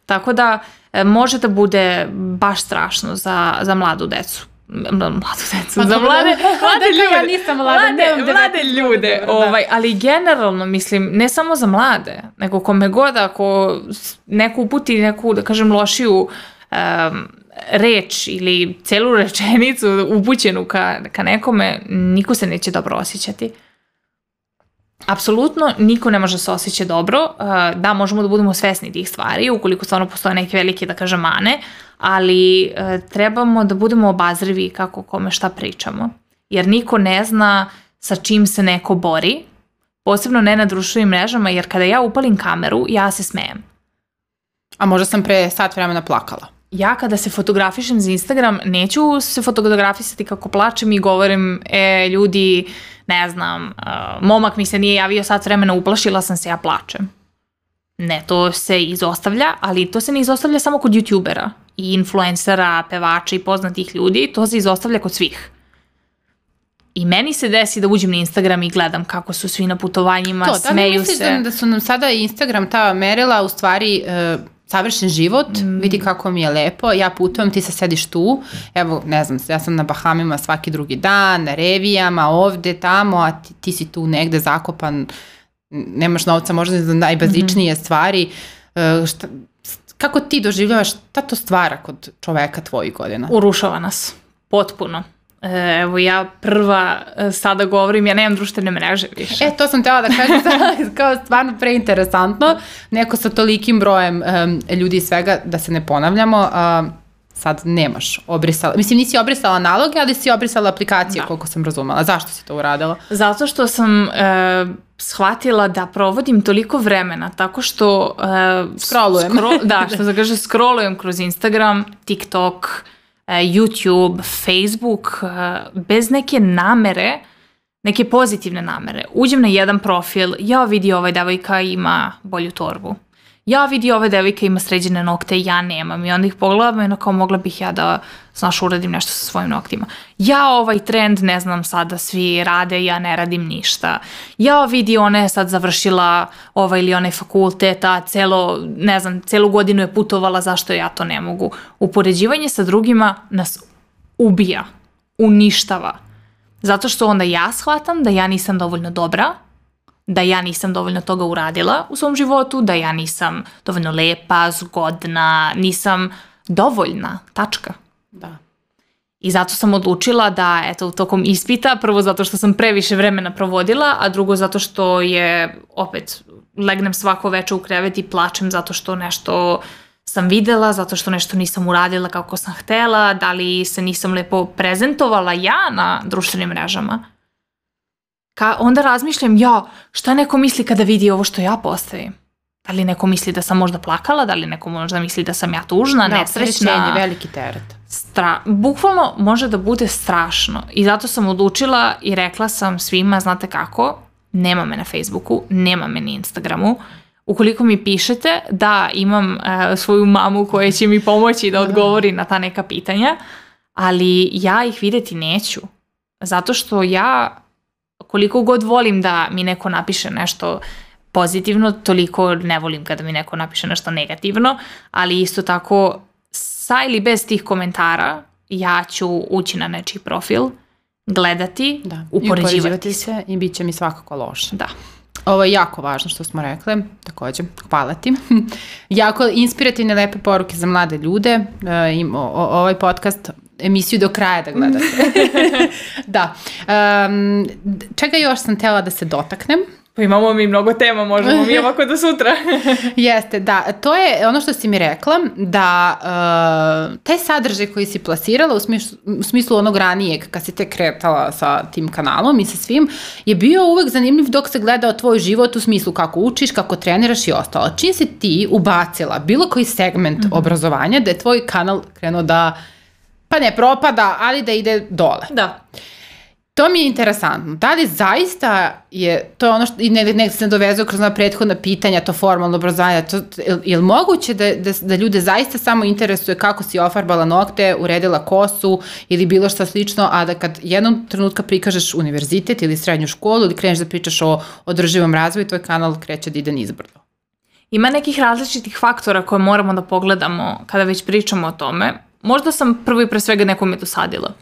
Tako da e, može da bude baš strašno za, za mladu decu mladu decu, pa, za mlade, (laughs) mlade ljude. Ja nisam mlada, mlade, mlade ljude, da. ovaj, ali generalno mislim, ne samo za mlade, nego kome god ako neku uputi neku, da kažem, lošiju um, reč ili celu (laughs) rečenicu upućenu ka, ka nekome, niko se neće dobro osjećati. Apsolutno niko ne može se osjećati dobro, da možemo da budemo svesni tih stvari ukoliko stvarno postoje neke velike da kažem mane, ali e, trebamo da budemo obazrivi kako kome šta pričamo. Jer niko ne zna sa čim se neko bori, posebno ne na društvenim mrežama, jer kada ja upalim kameru, ja se smejem. A možda sam pre sat vremena plakala. Ja kada se fotografišem za Instagram, neću se fotografisati kako plačem i govorim, e, ljudi, ne znam, uh, momak mi se nije javio sat vremena, uplašila sam se, ja plačem. Ne, to se izostavlja, ali to se ne izostavlja samo kod youtubera i influencera, pevača i poznatih ljudi, to se izostavlja kod svih. I meni se desi da uđem na Instagram i gledam kako su svi na putovanjima, to, smeju se. To, da da su nam sada Instagram ta merila u stvari uh, savršen život, mm. vidi kako mi je lepo, ja putujem, ti se sediš tu, evo, ne znam, ja sam na Bahamima svaki drugi dan, na revijama, ovde, tamo, a ti, ti si tu negde zakopan, nemaš novca možda za najbazičnije mm -hmm. stvari, uh, šta, kako ti doživljavaš, šta to stvara kod čoveka tvojih godina? Urušava nas, potpuno. E, evo ja prva e, sada govorim, ja nemam društvene mreže više. E, to sam tela da kažem, (laughs) kao stvarno preinteresantno, neko sa tolikim brojem um, ljudi i svega, da se ne ponavljamo, um, sad nemaš obrisala, mislim nisi obrisala naloge, ali si obrisala aplikacije, da. koliko sam razumela. Zašto si to uradila? Zato što sam e, shvatila da provodim toliko vremena tako što... E, Scrollujem. Skro, (laughs) da, što se kaže, scrollujem kroz Instagram, TikTok, YouTube, Facebook, e, bez neke namere, neke pozitivne namere. Uđem na jedan profil, ja vidi ovaj devojka ima bolju torbu ja vidi ove devojke ima sređene nokte, ja nemam. I onda ih pogledam i ono kao mogla bih ja da, znaš, uradim nešto sa svojim noktima. Ja ovaj trend ne znam sada svi rade, ja ne radim ništa. Ja vidi ona je sad završila ovaj ili onaj fakultet, a celo, ne znam, celu godinu je putovala, zašto ja to ne mogu. Upoređivanje sa drugima nas ubija, uništava. Zato što onda ja shvatam da ja nisam dovoljno dobra, da ja nisam dovoljno toga uradila u svom životu, da ja nisam dovoljno lepa, zgodna, nisam dovoljna, tačka. Da. I zato sam odlučila da, eto, tokom ispita, prvo zato što sam previše vremena provodila, a drugo zato što je, opet, legnem svako veče u krevet i plačem zato što nešto sam videla, zato što nešto nisam uradila kako sam htela, da li se nisam lepo prezentovala ja na društvenim mrežama ka, onda razmišljam, ja, šta neko misli kada vidi ovo što ja postavim? Da li neko misli da sam možda plakala, da li neko možda misli da sam ja tužna, da, nesrećna. veliki teret. Stra, bukvalno može da bude strašno i zato sam odlučila i rekla sam svima, znate kako, nema me na Facebooku, nema me na Instagramu, ukoliko mi pišete da imam e, svoju mamu koja će mi pomoći da odgovori na ta neka pitanja, ali ja ih videti neću. Zato što ja koliko god volim da mi neko napiše nešto pozitivno, toliko ne volim kada mi neko napiše nešto negativno, ali isto tako sa ili bez tih komentara ja ću ući na nečiji profil, gledati, da. upoređivati, se. I bit će mi svakako loše. Da. ovo je jako važno što smo rekle, takođe, hvala ti. (laughs) jako inspirativne lepe poruke za mlade ljude, uh, o, o, ovaj podcast emisiju do kraja da gledate. (laughs) da. Um, čega još sam tela da se dotaknem? Pa imamo mi mnogo tema, možemo mi (laughs) ovako do sutra. (laughs) Jeste, da. To je ono što si mi rekla, da uh, taj sadržaj koji si plasirala u smislu, u smislu onog ranijeg, kad si te kretala sa tim kanalom i sa svim, je bio uvek zanimljiv dok se gledao tvoj život u smislu kako učiš, kako treniraš i ostalo. Čim si ti ubacila bilo koji segment mm -hmm. obrazovanja, da je tvoj kanal krenuo da pa ne propada, ali da ide dole. Da. To mi je interesantno. Da li zaista je, to je ono što, i ne, ne se dovezao kroz na prethodna pitanja, to formalno obrazovanje, to, je, je li moguće da, da, da ljude zaista samo interesuje kako si ofarbala nokte, uredila kosu ili bilo šta slično, a da kad jednom trenutka prikažeš univerzitet ili srednju školu ili kreneš da pričaš o održivom razvoju, tvoj kanal kreće da ide nizbrdo. Ima nekih različitih faktora koje moramo da pogledamo kada već pričamo o tome. Možda sam prvo i pre svega nekome dosadila.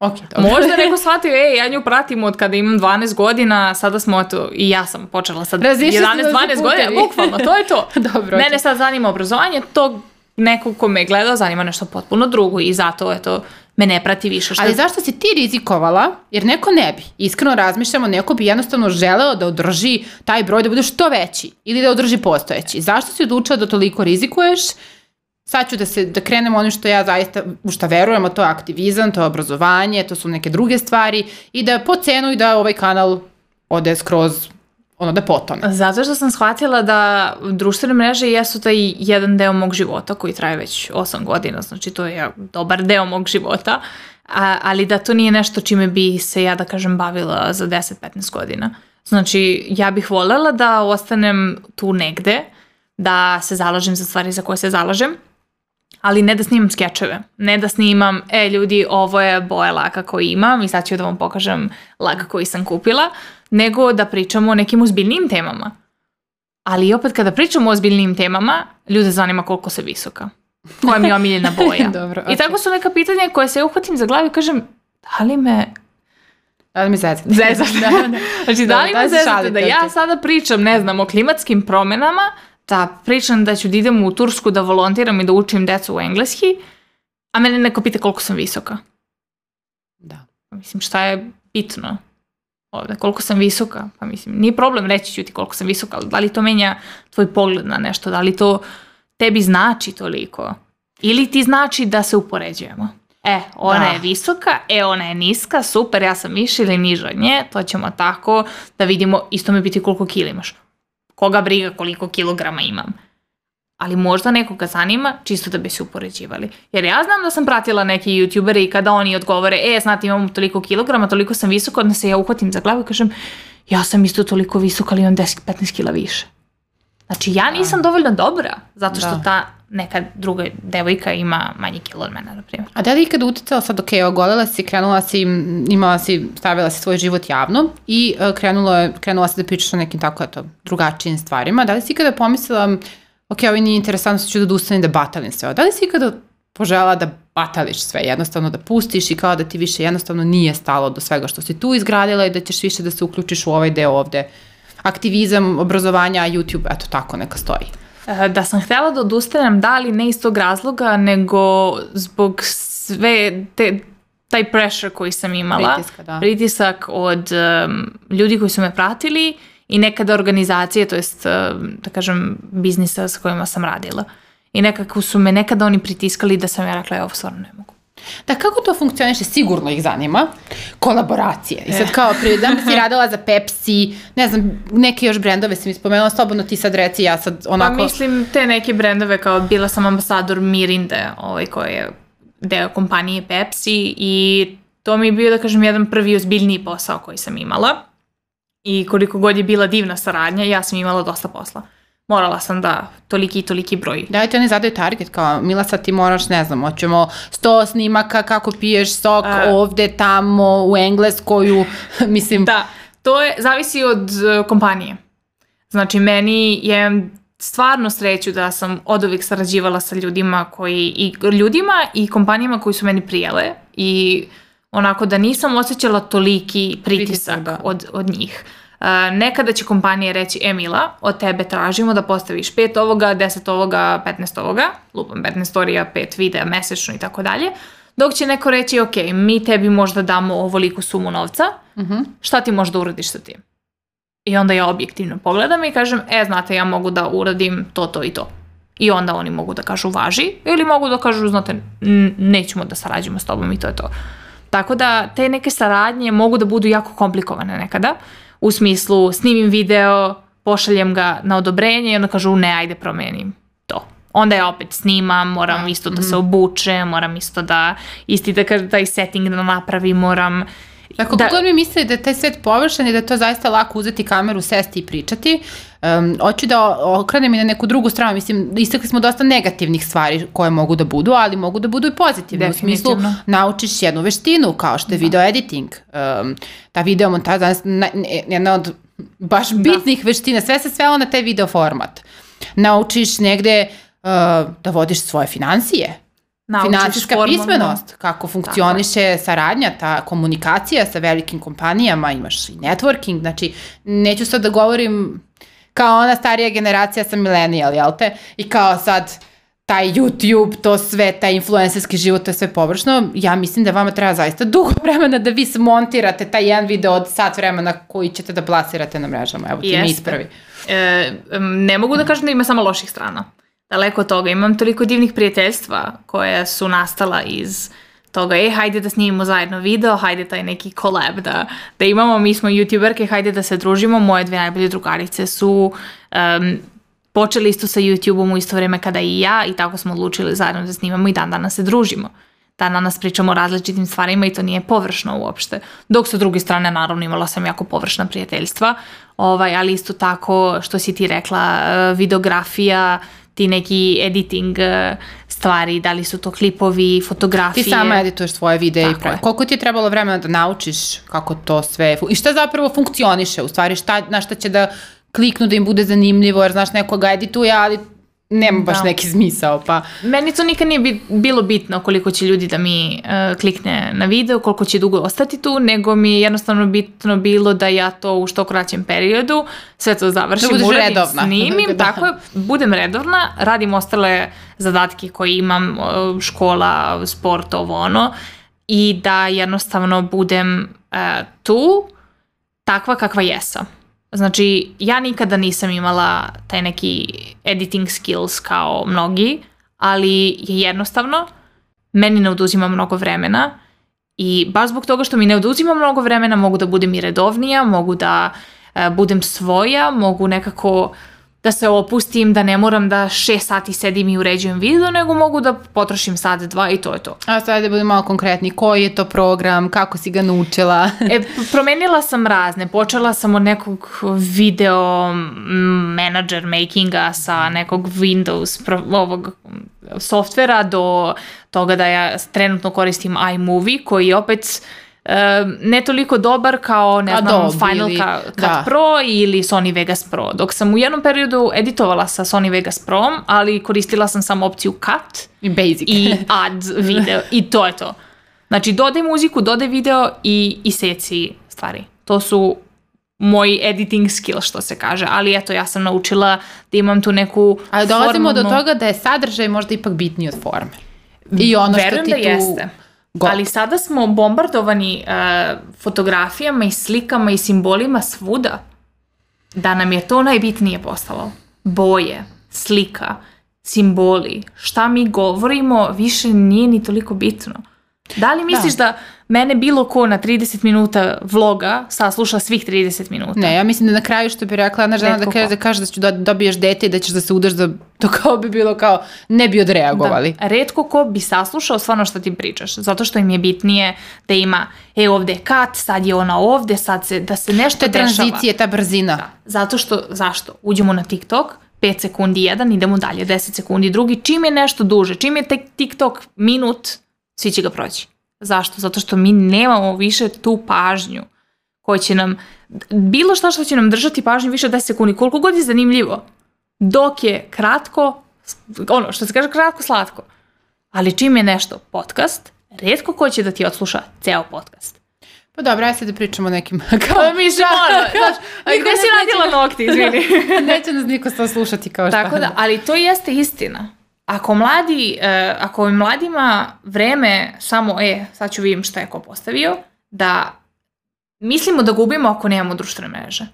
Ok, dobro. Možda (laughs) neko shvatio, ej, ja nju pratim od kada imam 12 godina, sada smo, eto, i ja sam počela sad 11-12 godina, bukvalno, to je to. (laughs) dobro. Mene sad zanima obrazovanje, to nekog ko me gleda zanima nešto potpuno drugo i zato, eto, me ne prati više. Što... Ali zašto si ti rizikovala? Jer neko ne bi. Iskreno razmišljamo, neko bi jednostavno želeo da održi taj broj da bude što veći ili da održi postojeći. Zašto si odlučila da toliko rizikuješ? Sad ću da, se, da krenem ono što ja zaista, u šta verujem, a to je aktivizam, to je obrazovanje, to su neke druge stvari i da po cenu i da ovaj kanal ode skroz ono da potone. Zato što sam shvatila da društvene mreže jesu taj jedan deo mog života koji traje već 8 godina, znači to je dobar deo mog života, a, ali da to nije nešto čime bi se ja da kažem bavila za 10-15 godina. Znači ja bih voljela da ostanem tu negde, da se zalažem za stvari za koje se zalažem, ali ne da snimam skečeve, ne da snimam, e ljudi, ovo je boja laka koju imam i sad ću da vam pokažem lak koji sam kupila, nego da pričamo o nekim uzbiljnim temama. Ali opet kada pričamo o ozbiljnim temama, ljude zanima koliko se visoka. Koja mi je omiljena (laughs) boja. Dobro, okay. I tako su neka pitanja koje se uhvatim za glavu i kažem, da li me Da li mi zezate? Zezate. (laughs) da, da. Znači, da, da li me zezate da ja sada pričam, ne znam, o klimatskim promenama, da pričam da ću da idem u Tursku da volontiram i da učim decu u engleski, a mene neko pita koliko sam visoka. Da. Pa mislim, šta je bitno ovde? Koliko sam visoka? Pa mislim, nije problem reći ću ti koliko sam visoka, ali da li to menja tvoj pogled na nešto? Da li to tebi znači toliko? Ili ti znači da se upoređujemo? E, ona da. je visoka, e, ona je niska, super, ja sam više ili niža od nje, to ćemo tako da vidimo, isto mi biti koliko kila imaš koga briga koliko kilograma imam. Ali možda nekoga zanima čisto da bi se upoređivali. Jer ja znam da sam pratila neke youtubere i kada oni odgovore, e, znate imam toliko kilograma, toliko sam visoka, onda se ja uhvatim za glavu i kažem, ja sam isto toliko visoka, ali imam 10-15 kila više. Znači, ja nisam da. dovoljno dobra, zato što da. ta neka druga devojka ima manji kilo od mene, na primjer. A da li ikada uticala sad, ok, ogolila si, krenula si, imala si, stavila si svoj život javno i uh, krenula, krenula si da pričaš o nekim tako, eto, drugačijim stvarima. Da li si ikada pomislila, ok, ovo nije interesantno, ću da odustanem da batalim sve. Da li si ikada požela da batališ sve, jednostavno da pustiš i kao da ti više jednostavno nije stalo do svega što si tu izgradila i da ćeš više da se uključiš u ovaj deo ovde aktivizam, obrazovanja, YouTube, eto tako neka stoji. E, da sam htjela da odustanem, da li ne iz tog razloga, nego zbog sve te, taj pressure koji sam imala, Pritiska, da. pritisak od um, ljudi koji su me pratili i nekada organizacije, to jest, um, da kažem, biznisa sa kojima sam radila. I nekako su me nekada oni pritiskali da sam ja rekla, ja ovo stvarno ne mogu. Da, kako to funkcioniše? Sigurno ih zanima. Kolaboracije. I sad e. kao, prije dan si radila za Pepsi, ne znam, neke još brendove si mi spomenula, slobodno ti sad reci, ja sad onako... Pa mislim, te neke brendove, kao bila sam ambasador Mirinde, ovaj, koji je deo kompanije Pepsi i to mi je bio, da kažem, jedan prvi ozbiljniji posao koji sam imala. I koliko god je bila divna saradnja, ja sam imala dosta posla morala sam da toliki i toliki broj. Da, ti oni zadaju target, kao Mila sad ti moraš, ne znam, hoćemo 100 snimaka kako piješ sok A... ovde, tamo, u Engleskoju, (laughs) mislim. Da, to je, zavisi od uh, kompanije. Znači, meni je stvarno sreću da sam od uvijek sarađivala sa ljudima koji, i ljudima i kompanijama koji su meni prijele i onako da nisam osjećala toliki pritisak, pritisak da. od, od njih. Nekada će kompanije reći, Emila, od tebe tražimo da postaviš pet ovoga, deset ovoga, 15 ovoga, lupam 15 storija, pet videa mesečno i tako dalje, dok će neko reći, ok, mi tebi možda damo ovoliku sumu novca, uh mhm. -huh. šta ti možda uradiš sa tim? I onda ja objektivno pogledam i kažem, e, znate, ja mogu da uradim to, to i to. I onda oni mogu da kažu važi ili mogu da kažu, znate, nećemo da sarađujemo s tobom i to je to. Tako da te neke saradnje mogu da budu jako komplikovane nekada. U smislu snimim video, pošaljem ga na odobrenje i onda kažu ne, ajde promenim to. Onda ja opet snimam, moram isto da se mhm. obučem, moram isto da isti da kažem taj setting da napravim, moram Ako da, god mi misli da je taj svet površan i da je to zaista lako uzeti kameru, sesti i pričati, um, hoću da okrenem i na neku drugu stranu. Mislim, istakli smo dosta negativnih stvari koje mogu da budu, ali mogu da budu i pozitivne. U smislu, naučiš jednu veštinu, kao što je da. video editing. Um, ta video montaža, jedna od baš da. bitnih da. veština, sve se svelo na taj video format. Naučiš negde uh, da vodiš svoje financije, Finansijska formalno. pismenost, kako funkcioniše saradnja, ta komunikacija sa velikim kompanijama, imaš i networking, znači neću sad da govorim kao ona starija generacija sa millennial, jel te? I kao sad taj YouTube, to sve, taj influencerski život, to je sve površno. Ja mislim da vama treba zaista dugo (laughs) vremena da vi smontirate taj jedan video od sat vremena koji ćete da plasirate na mrežama. Evo ti Jeste. mi ispravi. E, ne mogu da kažem da ima samo loših strana daleko od toga. Imam toliko divnih prijateljstva koja su nastala iz toga, e, hajde da snimimo zajedno video, hajde taj neki collab da, da imamo, mi smo youtuberke, hajde da se družimo, moje dve najbolje drugarice su um, počeli isto sa YouTube-om u isto vreme kada i ja i tako smo odlučili zajedno da snimamo i dan danas se družimo. Dan danas pričamo o različitim stvarima i to nije površno uopšte. Dok sa druge strane, naravno, imala sam jako površna prijateljstva, ovaj, ali isto tako, što si ti rekla, eh, videografija, ti neki editing uh, stvari, da li su to klipovi, fotografije. Ti sama edituješ svoje videe i pravi. Koliko ti je trebalo vremena da naučiš kako to sve, i šta zapravo funkcioniše, u stvari šta, na šta će da kliknu da im bude zanimljivo, jer znaš neko ga edituje, ali nema baš da. neki smisao. Pa... Meni to nikad nije bilo bitno koliko će ljudi da mi uh, klikne na video, koliko će dugo ostati tu, nego mi je jednostavno bitno bilo da ja to u što kraćem periodu sve to završim, da uradim, redovna. snimim, (laughs) da. tako je, budem redovna, radim ostale zadatke koje imam, škola, sport, ovo ono, i da jednostavno budem uh, tu takva kakva jesam. Znači, ja nikada nisam imala taj neki editing skills kao mnogi, ali je jednostavno, meni ne oduzima mnogo vremena i baš zbog toga što mi ne oduzima mnogo vremena mogu da budem i redovnija, mogu da uh, budem svoja, mogu nekako da se opustim, da ne moram da šest sati sedim i uređujem video, nego mogu da potrošim sat, dva i to je to. A sad da budem malo konkretni, koji je to program, kako si ga naučila? (laughs) e, promenila sam razne, počela sam od nekog video manager makinga sa nekog Windows pro, ovog softvera do toga da ja trenutno koristim iMovie koji opet ne toliko dobar kao ne znam Adobe Final ili, Cut da. Pro ili Sony Vegas Pro. Dok sam u jednom periodu editovala sa Sony Vegas Pro, ali koristila sam samo opciju Cut i Basic i Add video i to je to. Znači dodaj muziku, dodaj video i, i seci stvari. To su moj editing skill što se kaže, ali eto ja sam naučila da imam tu neku Ali dolazimo formalnu... do toga da je sadržaj možda ipak bitniji od forme. I ono Verujem što ti da tu... jeste Go. Ali sada smo bombardovani uh, fotografijama i slikama i simbolima svuda. Da nam je to najbitnije postalo. Boje, slika, simboli, šta mi govorimo više nije ni toliko bitno. Da li misliš da, da mene bilo ko na 30 minuta vloga sasluša svih 30 minuta. Ne, ja mislim da na kraju što bi rekla jedna žena da kaže, da kaže da ću da dobiješ dete i da ćeš da se udaš da to kao bi bilo kao ne bi odreagovali. Da, redko ko bi saslušao stvarno što ti pričaš, zato što im je bitnije da ima e ovde je kat, sad je ona ovde, sad se, da se nešto dešava. Te tranzicije, ta brzina. Da, zato što, zašto? Uđemo na TikTok, 5 sekundi jedan, idemo dalje, 10 sekundi drugi, čim je nešto duže, čim je TikTok minut, svi će ga proći. Zašto? Zato što mi nemamo više tu pažnju koja će nam, bilo šta što će nam držati pažnju više od 10 sekundi, koliko god je zanimljivo, dok je kratko, ono što se kaže kratko slatko. Ali čim je nešto podcast, redko ko će da ti odsluša ceo podcast. Pa dobro, ajde sad da pričamo o nekim... (laughs) Kao, pa mi ono, znaš, gde si radila nokti, izvini. (laughs) Neće nas niko sto slušati kao (laughs) šta. Tako da, ali to jeste istina. Ako mladi, uh, ako mladima vreme samo, e, sad ću vidim šta je ko postavio, da mislimo da gubimo ako nemamo društvene mreže.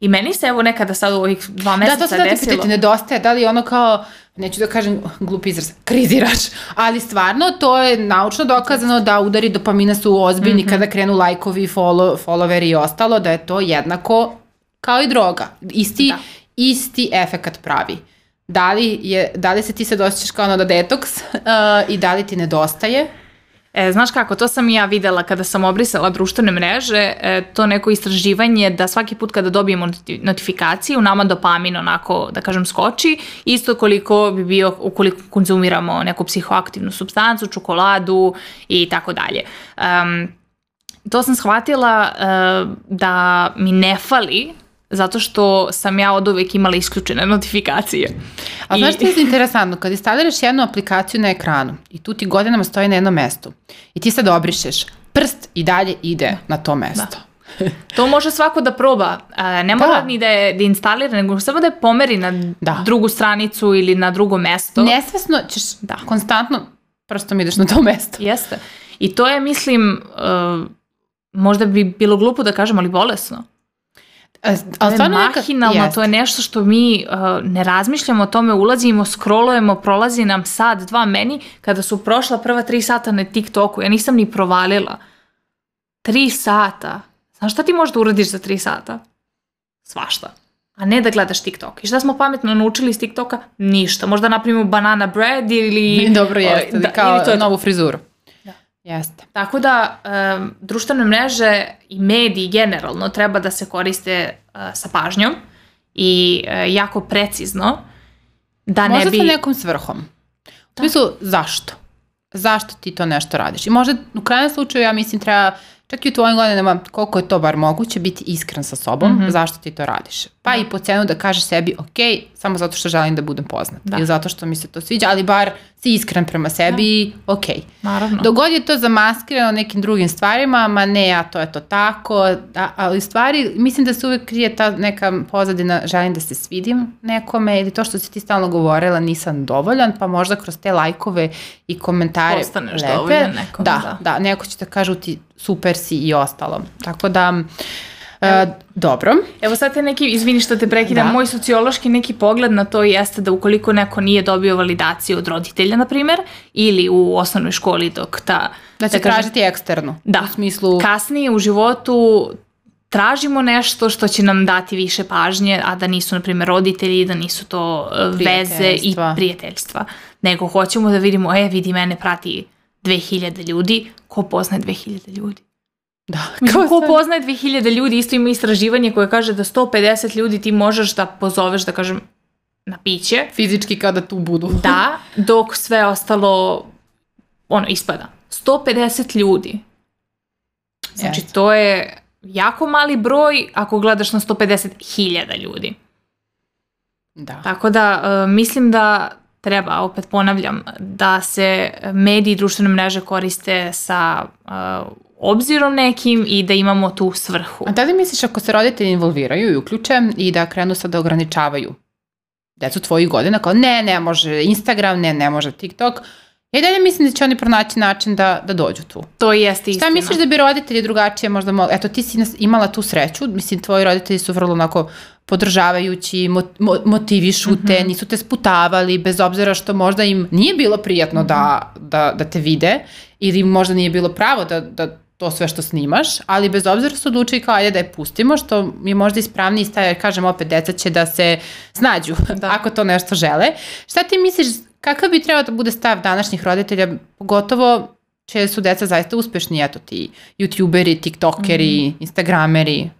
I meni se evo nekada sad u ovih dva meseca desilo... Da, to se da ti nedostaje, da li ono kao, neću da kažem glup izraz, kriziraš, ali stvarno to je naučno dokazano da udari dopamina su ozbiljni mm -hmm. kada krenu lajkovi, follow, followeri i ostalo, da je to jednako kao i droga. Isti, da. isti efekat pravi. Da li, je, da li se ti sad osjećaš kao ono da detoks uh, i da li ti nedostaje? E, znaš kako, to sam ja videla kada sam obrisala društvene mreže, e, to neko istraživanje da svaki put kada dobijemo notifikaciju, nama dopamin onako, da kažem, skoči, isto koliko bi bio ukoliko konzumiramo neku psihoaktivnu substancu, čokoladu i tako dalje. To sam shvatila uh, da mi ne fali zato što sam ja od uvek imala isključene notifikacije. A I... znaš što je interesantno? Kad instaliraš jednu aplikaciju na ekranu i tu ti godinama stoji na jednom mestu i ti sad obrišeš, prst i dalje ide na to mesto. Da. To može svako da proba. Ne mora da. ni da je da instalira, nego samo da je pomeri na da. drugu stranicu ili na drugo mesto. Nesvesno ćeš da. konstantno prstom ideš na to mesto. Jeste. I to je, mislim, uh, možda bi bilo glupo da kažem, ali bolesno. E, to je mahinalno, to je nešto što mi uh, ne razmišljamo o tome, ulazimo, scrollujemo, prolazi nam sad, dva meni, kada su prošla prva tri sata na TikToku, ja nisam ni provalila. Tri sata. Znaš šta ti možeš da uradiš za tri sata? Svašta. A ne da gledaš TikTok. I šta smo pametno naučili iz TikToka? Ništa. Možda napravimo banana bread ili... (laughs) Dobro jeste, da, kao ili to je novu frizuru. Jeste. Tako da um, društvene mreže i mediji generalno treba da se koriste uh, sa pažnjom i uh, jako precizno da možda ne bi... Možda sa nekom svrhom. U smislu, zašto? Zašto ti to nešto radiš? I možda u krajnjem slučaju ja mislim treba čak i u tvojim godinama, koliko je to bar moguće, biti iskren sa sobom, mm -hmm. zašto ti to radiš. Pa da. i po cenu da kažeš sebi, ok, samo zato što želim da budem poznat. Da. Ili zato što mi se to sviđa, ali bar si iskren prema sebi, da. ok. Naravno. Dogod je to zamaskirano nekim drugim stvarima, ma ne, a to je to tako, da, ali stvari, mislim da se uvek krije ta neka pozadina, želim da se svidim nekome ili to što si ti stalno govorila, nisam dovoljan, pa možda kroz te lajkove i komentare Postaneš lepe, dovoljan nekom, da, da. Da, neko će da kažu ti super si i ostalo. Tako da, E, dobro. Evo sad te neki, izvini što te prekidam, da. moj sociološki neki pogled na to jeste da ukoliko neko nije dobio validaciju od roditelja, na primer, ili u osnovnoj školi dok ta... Da će da tražiti eksternu. Da. U smislu... Kasnije u životu tražimo nešto što će nam dati više pažnje, a da nisu, na primjer, roditelji, da nisu to e, veze i prijateljstva. Nego hoćemo da vidimo, e, vidi, mene prati 2000 ljudi, ko poznaje 2000 ljudi? Da, kao ko poznaje 2000 ljudi, isto ima istraživanje koje kaže da 150 ljudi ti možeš da pozoveš, da kažem, na piće. Fizički kada tu budu. da, dok sve ostalo, ono, ispada. 150 ljudi. Znači, yes. to je jako mali broj ako gledaš na 150.000 ljudi. Da. Tako da, uh, mislim da treba, opet ponavljam, da se mediji i društvene mreže koriste sa uh, obzirom nekim i da imamo tu svrhu. A da li misliš ako se roditelji involviraju i uključe i da krenu sad da ograničavaju decu tvojih godina, kao ne, ne može Instagram, ne, ne može TikTok, Ja i dalje mislim da će oni pronaći način da, da dođu tu. To jeste istina. Šta misliš da bi roditelji drugačije možda mogli? Eto, ti si imala tu sreću, mislim, tvoji roditelji su vrlo onako podržavajući, motivišu te, mm -hmm. nisu te sputavali, bez obzira što možda im nije bilo prijatno mm -hmm. da, da, da te vide ili možda nije bilo pravo da, da to sve što snimaš, ali bez obzira su odlučili kao ajde da je pustimo, što je možda ispravniji stav, jer kažem opet, deca će da se snađu (laughs) da. ako to nešto žele. Šta ti misliš, kakav bi trebao da bude stav današnjih roditelja, pogotovo će su deca zaista uspešni, eto ti youtuberi, tiktokeri, mm. instagrameri,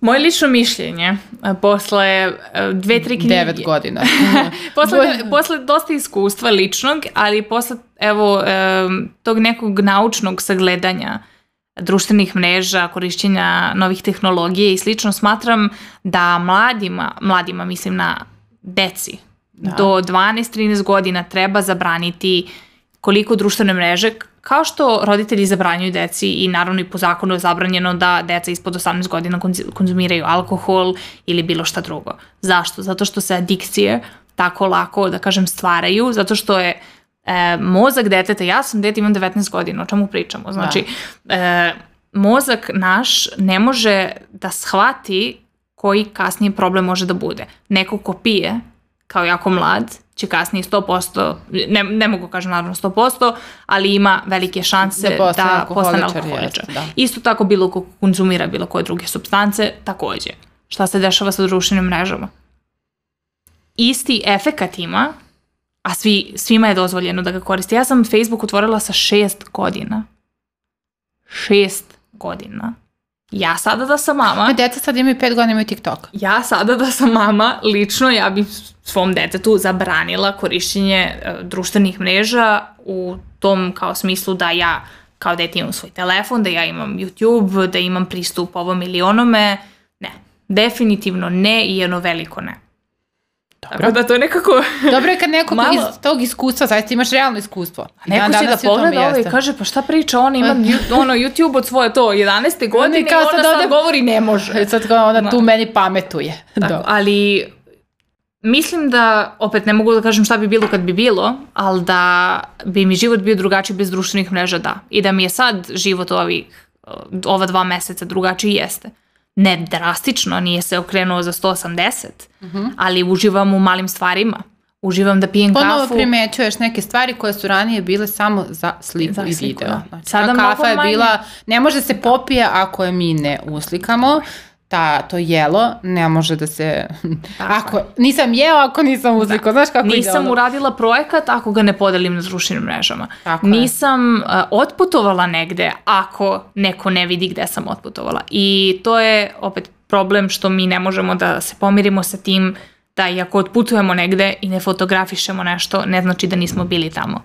Moje lično mišljenje, posle e, dve, tri knjige... Devet godina. (laughs) posle, posle dosta iskustva ličnog, ali posle evo, tog nekog naučnog sagledanja društvenih mreža, korišćenja novih tehnologije i slično, smatram da mladima, mladima mislim na deci, da. do 12-13 godina treba zabraniti koliko društvene mreže, kao što roditelji zabranjuju deci i naravno i po zakonu je zabranjeno da deca ispod 18 godina konzumiraju alkohol ili bilo šta drugo. Zašto? Zato što se adikcije tako lako, da kažem, stvaraju, zato što je e, mozak deteta, ja sam dete, imam 19 godina, o čemu pričamo? Znači, da. e, mozak naš ne može da shvati koji kasnije problem može da bude. Neko ko pije, kao jako mlad, će kasnije 100%, ne, ne mogu kažem naravno 100%, ali ima velike šanse da, da postane alkoholičar. Da. Isto tako bilo ko konzumira bilo koje druge substance, takođe. Šta se dešava sa društvenim mrežama? Isti efekat ima, a svi, svima je dozvoljeno da ga koriste. Ja sam Facebook otvorila sa šest godina. Šest godina. Ja sada da sam mama... A deca sad imaju pet godina imaju TikTok. Ja sada da sam mama, lično ja bih svom detetu zabranila korišćenje uh, društvenih mreža u tom kao smislu da ja kao dete imam svoj telefon, da ja imam YouTube, da imam pristup ovom ili onome. Ne, definitivno ne i jedno veliko ne. Dobro. Tako da to je nekako... (laughs) Dobro je kad neko malo... iz tog iskustva, zaista imaš realno iskustvo. Neko će da pogleda ovo i kaže, pa šta priča, on ima (laughs) ono, YouTube od svoje to 11. godine i ona sad, sad govori ne može. Sad kao ona tu meni pametuje. (laughs) Tako, ali Mislim da, opet ne mogu da kažem šta bi bilo kad bi bilo, ali da bi mi život bio drugačiji bez društvenih mreža, da. I da mi je sad život ovih, ova dva meseca drugačiji jeste ne drastično, nije se okrenuo za 180, uh -huh. ali uživam u malim stvarima. Uživam da pijem Ponovo kafu. Ponovo primećuješ neke stvari koje su ranije bile samo za sliku za i video. Da. Znači, Sada kafa je bila, ne može se popije ako je mi ne uslikamo ta, to jelo ne može da se... Tako ako, nisam jeo ako nisam uzliko, da. znaš kako Nisam ide uradila projekat ako ga ne podelim na društvenim mrežama. Tako nisam uh, otputovala negde ako neko ne vidi gde sam otputovala. I to je opet problem što mi ne možemo da se pomirimo sa tim da i ako otputujemo negde i ne fotografišemo nešto, ne znači da nismo bili tamo.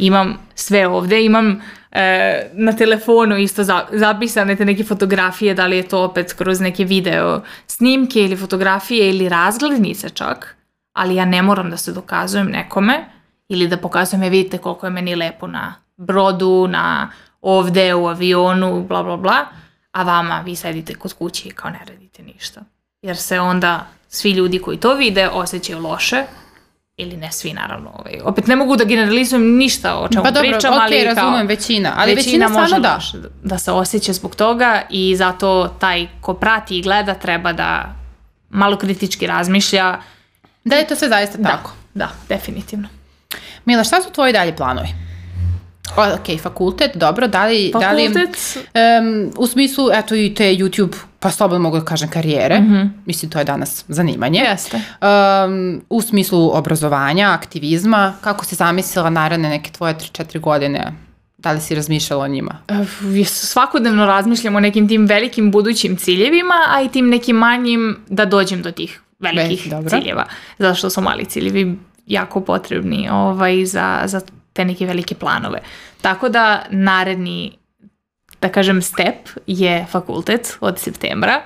Imam sve ovde, imam e, na telefonu isto za, zapisane te neke fotografije, da li je to opet kroz neke video snimke ili fotografije ili razglednice čak, ali ja ne moram da se dokazujem nekome ili da pokazujem, je vidite koliko je meni lepo na brodu, na ovde, u avionu, bla bla bla, a vama vi sedite kod kuće i kao ne radite ništa. Jer se onda svi ljudi koji to vide osjećaju loše, ili ne svi naravno, ovaj, opet ne mogu da generalizujem ništa o čemu pa dobro, pričam, okay, ali razumem, većina, ali većina, većina može da. da se osjeća zbog toga i zato taj ko prati i gleda treba da malo kritički razmišlja. Da je to sve zaista da, tako. Da, definitivno. Mila, šta su tvoji dalje planovi? ok, fakultet, dobro, da li... Fakultet? Da li, um, u smislu, eto i te YouTube, pa slobodno mogu da kažem karijere, mm -hmm. mislim to je danas zanimanje. Jeste. Um, u smislu obrazovanja, aktivizma, kako si zamislila naravne neke tvoje 3-4 godine Da li si razmišljala o njima? Svakodnevno razmišljam o nekim tim velikim budućim ciljevima, a i tim nekim manjim da dođem do tih velikih Be, ciljeva. Zato što su mali ciljevi jako potrebni ovaj, za, za te neke velike planove. Tako da naredni, da kažem, step je fakultet od septembra.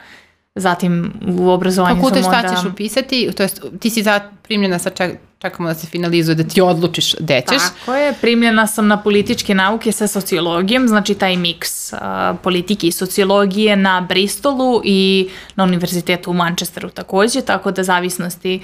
Zatim u obrazovanju Fakultet šta onda... ćeš upisati? To jest, ti si primljena sa čak, čekamo da se finalizuje, da ti odlučiš gde ćeš. Tako je, primljena sam na političke nauke sa sociologijom, znači taj miks uh, politike i sociologije na Bristolu i na univerzitetu u Manchesteru takođe, tako da zavisnosti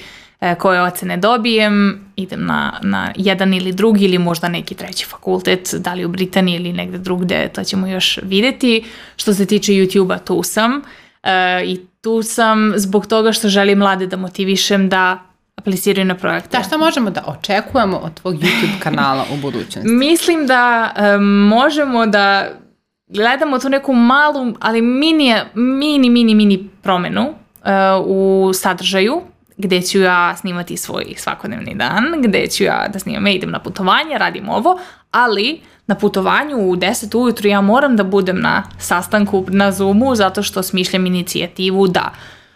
koje ocene dobijem, idem na, na jedan ili drugi ili možda neki treći fakultet, da li u Britaniji ili negde drugde, to ćemo još videti. Što se tiče YouTube-a, tu sam e, i tu sam zbog toga što želim mlade da motivišem da apliciraju na projekte. Da, šta možemo da očekujemo od tvog YouTube kanala u budućnosti? (laughs) Mislim da e, možemo da gledamo tu neku malu, ali mini, mini, mini, mini promenu e, u sadržaju gde ću ja snimati svoj svakodnevni dan, gde ću ja da snimam, ja idem na putovanje, radim ovo, ali na putovanju u 10 ujutru ja moram da budem na sastanku na Zoomu zato što smišljam inicijativu da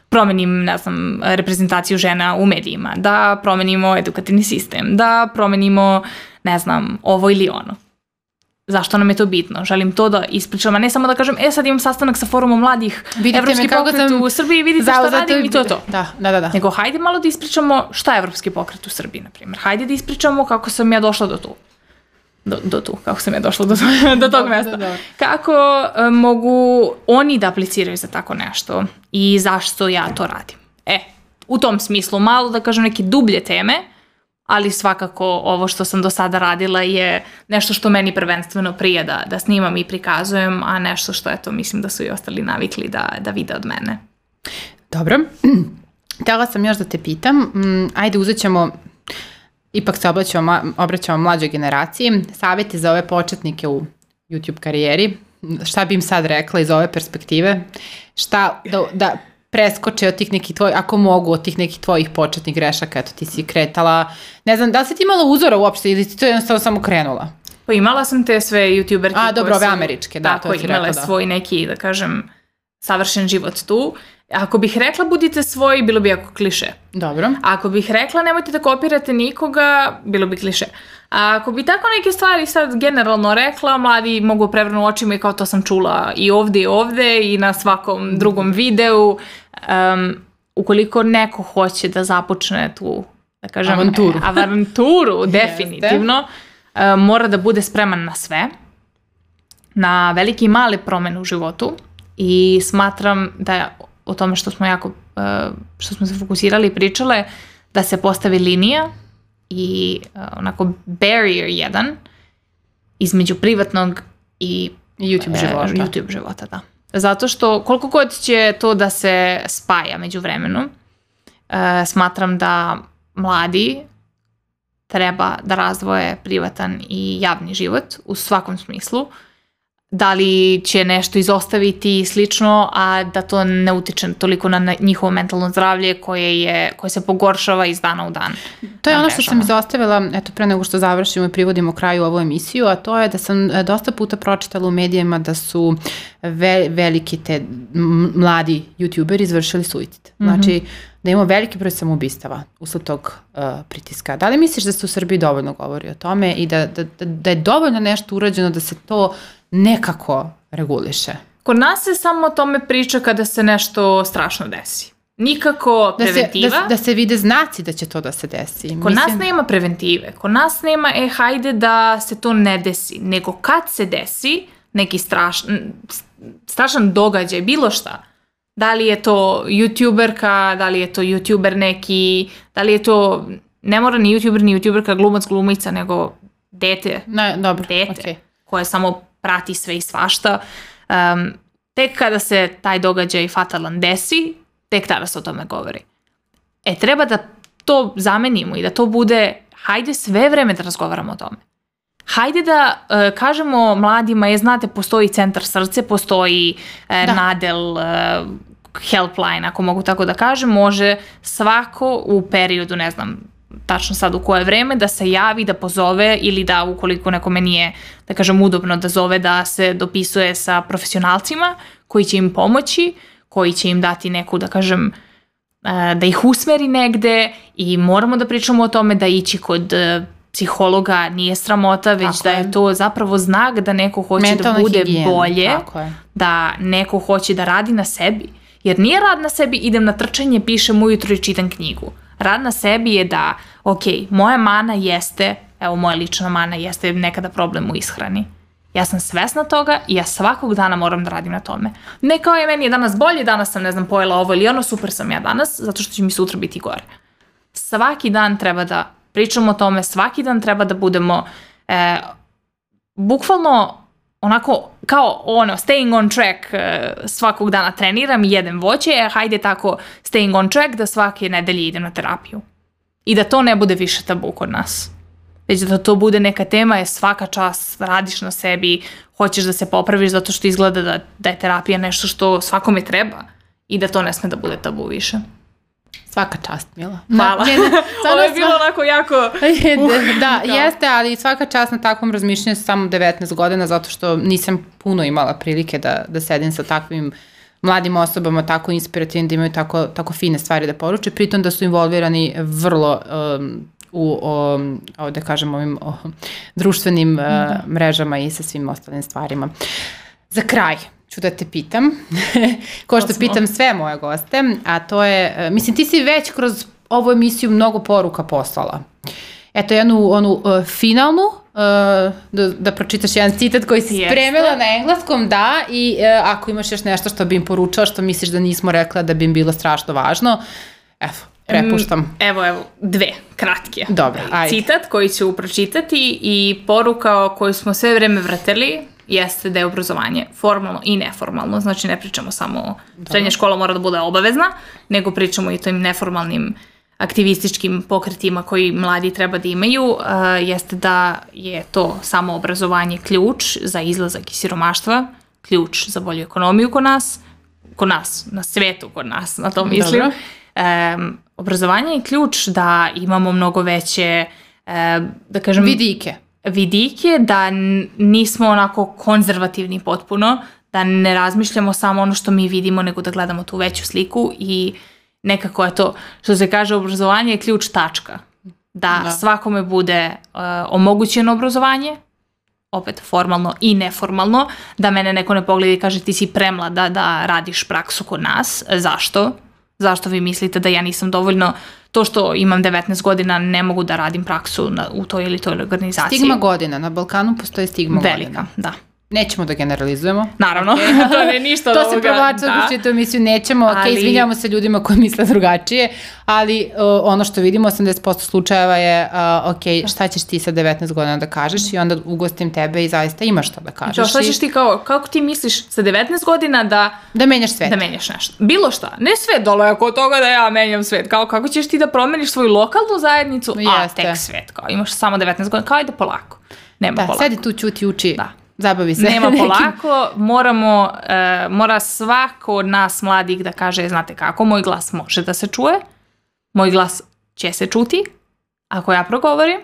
promenim, ne znam, reprezentaciju žena u medijima, da promenimo edukativni sistem, da promenimo, ne znam, ovo ili ono zašto nam je to bitno. Želim to da ispričam, a ne samo da kažem, e sad imam sastanak sa forumom mladih Vidite Evropski pokret u Srbiji, vidite šta radim i to je to. Da, da, da, da. Nego hajde malo da ispričamo šta je Evropski pokret u Srbiji, na primjer. Hajde da ispričamo kako sam ja došla do tu. do, do tu, kako sam ja došla do, (laughs) do tog mesta. Kako uh, mogu oni da apliciraju za tako nešto i zašto ja to radim? E, u tom smislu malo da kažem neke dublje teme, ali svakako ovo što sam do sada radila je nešto što meni prvenstveno prije da, da snimam i prikazujem, a nešto što eto mislim da su i ostali navikli da, da vide od mene. Dobro. (clears throat) Htela sam još da te pitam, mm, ajde uzet ćemo ipak se obraćamo, obraćamo mlađoj generaciji, savjeti za ove početnike u YouTube karijeri, šta bi im sad rekla iz ove perspektive, šta da, da preskoče od tih nekih tvojih, ako mogu, od tih nekih tvojih početnih grešaka, eto ti si kretala, ne znam, da li si ti imala uzora uopšte ili ti to jednostavno samo krenula? Pa imala sam te sve youtuberke A, dobro, ove američke, da, to ti imale rekla, da. svoj neki, da kažem, savršen život tu. Ako bih rekla budite svoji, bilo bi jako kliše. Dobro. Ako bih rekla nemojte da kopirate nikoga, bilo bi kliše. A ako bi tako neke stvari sad generalno rekla, mladi mogu prevrnu očima i kao to sam čula i ovde i ovde i na svakom drugom videu. Um, ukoliko neko hoće da započne tu, da kažem, avanturu, (laughs) avanturu definitivno, uh, mora da bude spreman na sve, na velike i male promene u životu i smatram da o tome što smo jako, uh, što smo se fokusirali i pričale, da se postavi linija i uh, onako barrier jedan između privatnog i YouTube života. YouTube života, da. Zato što koliko god će to da se spaja među vremenu, uh, smatram da mladi treba da razvoje privatan i javni život u svakom smislu da li će nešto izostaviti i slično, a da to ne utiče toliko na njihovo mentalno zdravlje koje, je, koje se pogoršava iz dana u dan. To je ono što sam izostavila, eto pre nego što završimo i privodimo kraju ovu emisiju, a to je da sam e, dosta puta pročitala u medijima da su ve, veliki te mladi youtuberi izvršili suicid. Mm -hmm. Znači, da imamo veliki broj samoubistava usled tog uh, pritiska. Da li misliš da se u Srbiji dovoljno govori o tome i da, da, da je dovoljno nešto urađeno da se to nekako reguliše. Kod nas se samo o tome priča kada se nešto strašno desi. Nikako da preventiva. Se, da, da se vide znaci da će to da se desi. Kod Mislim... nas nema preventive. Kod nas nema, e, hajde da se to ne desi. Nego kad se desi neki strašan, strašan događaj, bilo šta. Da li je to youtuberka, da li je to youtuber neki, da li je to, ne mora ni youtuber, ni youtuberka, glumac, glumica, nego dete. Ne, dobro, dete, okay. koje samo prati sve i svašta. Um, tek kada se taj događaj fatalan desi, tek tada se o tome govori. E, treba da to zamenimo i da to bude, hajde sve vreme da razgovaramo o tome. Hajde da uh, kažemo mladima, je znate, postoji centar srce, postoji uh, da. nadel, uh, helpline, ako mogu tako da kažem, može svako u periodu, ne znam, tačno sad u koje vreme, da se javi, da pozove ili da ukoliko nekome nije, da kažem, udobno da zove da se dopisuje sa profesionalcima koji će im pomoći, koji će im dati neku, da kažem, e, da ih usmeri negde i moramo da pričamo o tome da ići kod e, psihologa nije sramota, već tako da je. to zapravo znak da neko hoće da Mentalna da bude higijena. bolje, da neko hoće da radi na sebi. Jer nije rad na sebi, idem na trčanje, pišem ujutro i čitam knjigu Rad na sebi je da, ok, moja mana jeste, evo moja lična mana jeste nekada problem u ishrani. Ja sam svesna toga i ja svakog dana moram da radim na tome. Ne kao je meni je danas bolje, danas sam ne znam pojela ovo ili ono, super sam ja danas, zato što će mi sutra biti gore. Svaki dan treba da pričamo o tome, svaki dan treba da budemo e, bukvalno onako kao ono staying on track uh, svakog dana treniram i jedem voće, e, hajde tako staying on track da svake nedelje idem na terapiju. I da to ne bude više tabu kod nas. Već da to bude neka tema je svaka čas radiš na sebi, hoćeš da se popraviš zato što izgleda da, da je terapija nešto što svakome treba i da to ne sme da bude tabu više. Svaka čast, Mila. Hvala. Ne, ne, (laughs) Ovo je bilo onako jako... (laughs) Da, (laughs) da, jeste, ali svaka čast na takvom razmišljanju samo 19 godina, zato što nisam puno imala prilike da, da sedim sa takvim mladim osobama tako inspirativnim, da imaju tako, tako fine stvari da poruče, pritom da su involvirani vrlo um, u, o, o, da kažem, ovim o, društvenim uh, da. mrežama i sa svim ostalim stvarima. Za kraj, ću da te pitam, (laughs) ko što pitam sve moje goste, a to je, e, mislim ti si već kroz ovu emisiju mnogo poruka poslala. Eto jednu onu uh, finalnu da, da pročitaš jedan citat koji si spremila na engleskom, da, i uh, ako imaš još nešto što bi im poručala, što misliš da nismo rekla da bi im bilo strašno važno, evo, prepuštam. Evo, evo, dve, kratke. Dobro, ajde. Citat koji ću pročitati i poruka koju smo sve vreme vratili jeste da je obrazovanje formalno i neformalno, znači ne pričamo samo srednja škola mora da bude obavezna, nego pričamo i o tim neformalnim aktivističkim pokretima koji mladi treba da imaju, uh, jeste da je to samo obrazovanje ključ za izlazak iz siromaštva, ključ za bolju ekonomiju kod nas, kod nas, na svetu kod nas, na to mislim. Dobro. Um, obrazovanje je ključ da imamo mnogo veće, um, da kažem... Vidike. Vidike, da nismo onako konzervativni potpuno, da ne razmišljamo samo ono što mi vidimo, nego da gledamo tu veću sliku i nekako je to, što se kaže, obrazovanje je ključ tačka. Da, da. svakome bude uh, omogućeno obrazovanje, opet formalno i neformalno, da mene neko ne pogleda i kaže ti si premlada da radiš praksu kod nas. Zašto? Zašto vi mislite da ja nisam dovoljno, to što imam 19 godina ne mogu da radim praksu na, u toj ili toj organizaciji? Stigma godina, na Balkanu postoji stigma Velika, godina. Velika, da. Nećemo da generalizujemo. Naravno, okay. (laughs) to ne ništa od. To se provlačilo da. tu emisiju, nećemo, ali... ok, izvinjavamo se ljudima koji misle drugačije, ali uh, ono što vidimo, 80% slučajeva je, uh, ok, šta ćeš ti sa 19 godina da kažeš i onda ugostim tebe i zaista imaš što da kažeš. Čo, šta ćeš ti kao, kako ti misliš sa 19 godina da... Da menjaš svet. Da menjaš nešto. Bilo šta. Ne sve dole oko toga da ja menjam svet. Kao, kako ćeš ti da promeniš svoju lokalnu zajednicu, Jeste. a tek svet. Kao, imaš samo 19 godina, kao polako. Nema da, polako. sedi tu, čuti, uči. Da Zabavi se. Nema (laughs) polako, moramo, uh, mora svako od nas mladih da kaže, znate kako, moj glas može da se čuje, moj glas će se čuti, ako ja progovorim,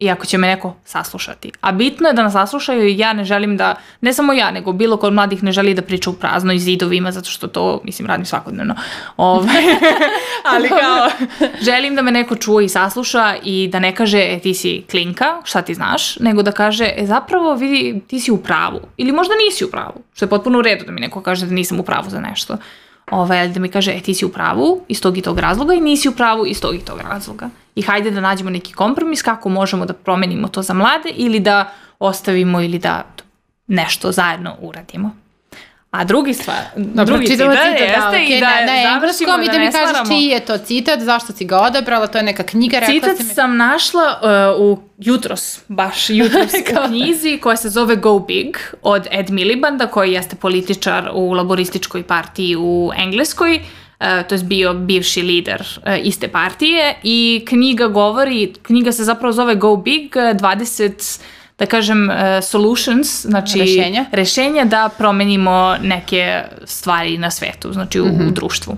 i ako će me neko saslušati. A bitno je da nas saslušaju i ja ne želim da, ne samo ja, nego bilo kod mladih ne želi da priča u prazno i zidovima, zato što to, mislim, radim svakodnevno. Ove, ovaj, (laughs) ali kao, (laughs) želim da me neko čuje i sasluša i da ne kaže, e, ti si klinka, šta ti znaš, nego da kaže, e, zapravo, vidi, ti si u pravu. Ili možda nisi u pravu, što je potpuno u redu da mi neko kaže da nisam u pravu za nešto. Ovaj, da mi kaže, e, ti si u pravu iz tog i tog razloga i nisi u pravu iz tog i tog razloga i hajde da nađemo neki kompromis kako možemo da promenimo to za mlade ili da ostavimo ili da nešto zajedno uradimo. A drugi stvar, Dobro, drugi citat, citat da, jeste da, okay, i da na, na engleskom i da, da mi kažeš čiji je to citat, zašto si ga odabrala, to je neka knjiga. Rekla citat si mi... sam našla uh, u jutros, baš jutros (laughs) u knjizi koja se zove Go Big od Ed Milibanda koji jeste političar u laborističkoj partiji u Engleskoj. Uh, to je bio bivši lider uh, iste partije i knjiga govori, knjiga se zapravo zove Go Big, 20 da kažem, uh, solutions, znači rešenja. rešenja da promenimo neke stvari na svetu, znači u, mm -hmm. u mhm. društvu.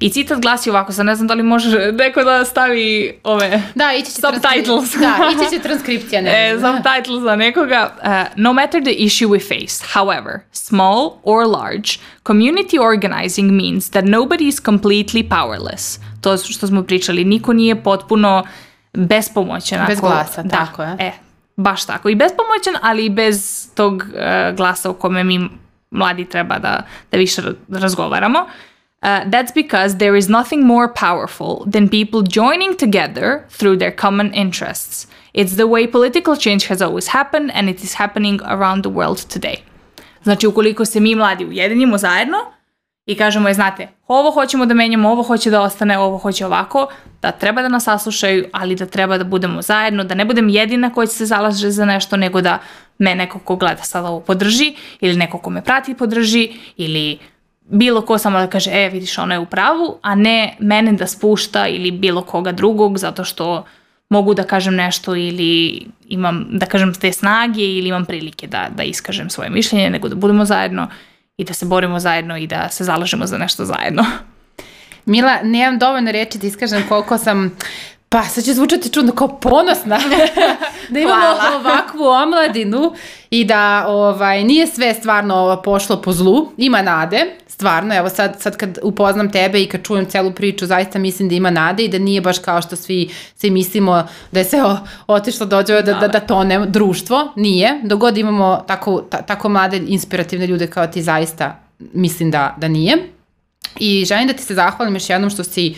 I citat glasi ovako, sad ne znam da li može (laughs) neko da stavi ove da, ići će subtitles. Da, ići će (laughs) transkripcija. Ne, e, subtitles za nekoga. Uh, no matter the issue we face, however, small or large, community organizing means that nobody is completely powerless. To što smo pričali, niko nije potpuno bespomoćan. Bez glasa, da, tako je. E, baš tako. I bespomoćan, ali i bez tog glasa o kome mi mladi treba da, da više razgovaramo. Uh, that's because there is nothing more powerful than people joining together through their common interests. It's the way political change has always happened and it is happening around the world today. Znači, ukoliko se mi mladi ujedinimo zajedno i kažemo, je, znate, ovo hoćemo da menjamo, ovo hoće da ostane, ovo hoće ovako, da treba da nas saslušaju, ali da treba da budemo zajedno, da ne budem jedina koja će se zalaže za nešto, nego da me neko ko gleda sada ovo podrži, ili neko ko me prati podrži, ili bilo ko samo da kaže, e, vidiš, ona je u pravu, a ne mene da spušta ili bilo koga drugog zato što mogu da kažem nešto ili imam, da kažem, te snage ili imam prilike da, da iskažem svoje mišljenje, nego da budemo zajedno i da se borimo zajedno i da se zalažemo za nešto zajedno. (laughs) Mila, nemam dovoljno reči da iskažem koliko sam Pa, sad će zvučati čudno kao ponosna (laughs) da imamo Hvala. (laughs) ovakvu omladinu i da ovaj, nije sve stvarno pošlo po zlu, ima nade, stvarno, evo sad, sad kad upoznam tebe i kad čujem celu priču, zaista mislim da ima nade i da nije baš kao što svi, svi mislimo da je sve otišlo dođe da, da, da tone društvo, nije. Dogod imamo tako, ta, tako mlade inspirativne ljude kao ti zaista mislim da, da nije. I želim da ti se zahvalim još jednom što si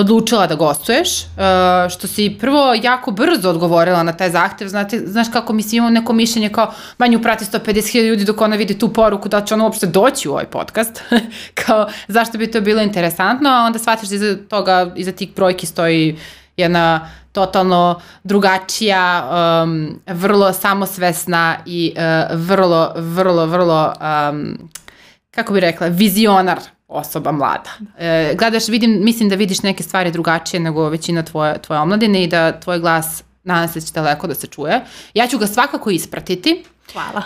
odlučila da gostuješ, uh, što si prvo jako brzo odgovorila na taj zahtev, znate, znaš kako mi imamo neko mišljenje kao manju prati 150.000 ljudi dok ona vidi tu poruku da će ona uopšte doći u ovaj podcast, (laughs) kao zašto bi to bilo interesantno, a onda shvatiš da iza toga, iza tih brojki stoji jedna totalno drugačija, um, vrlo samosvesna i uh, vrlo, vrlo, vrlo, um, kako bi rekla, vizionar osoba mlada. E, gledaš, vidim, mislim da vidiš neke stvari drugačije nego većina tvoje, tvoje omladine i da tvoj glas nadam se da će daleko da se čuje. Ja ću ga svakako ispratiti. Hvala.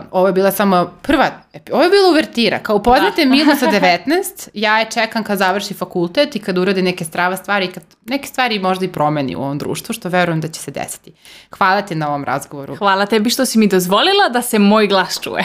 Uh, ovo je bila samo prva, ovo je bila uvertira. Kao upoznate da. Milu sa (laughs) 19, ja je čekam kad završi fakultet i kad uradi neke strava stvari, kad neke stvari možda i promeni u ovom društvu, što verujem da će se desiti. Hvala ti na ovom razgovoru. Hvala tebi što si mi dozvolila da se moj glas čuje.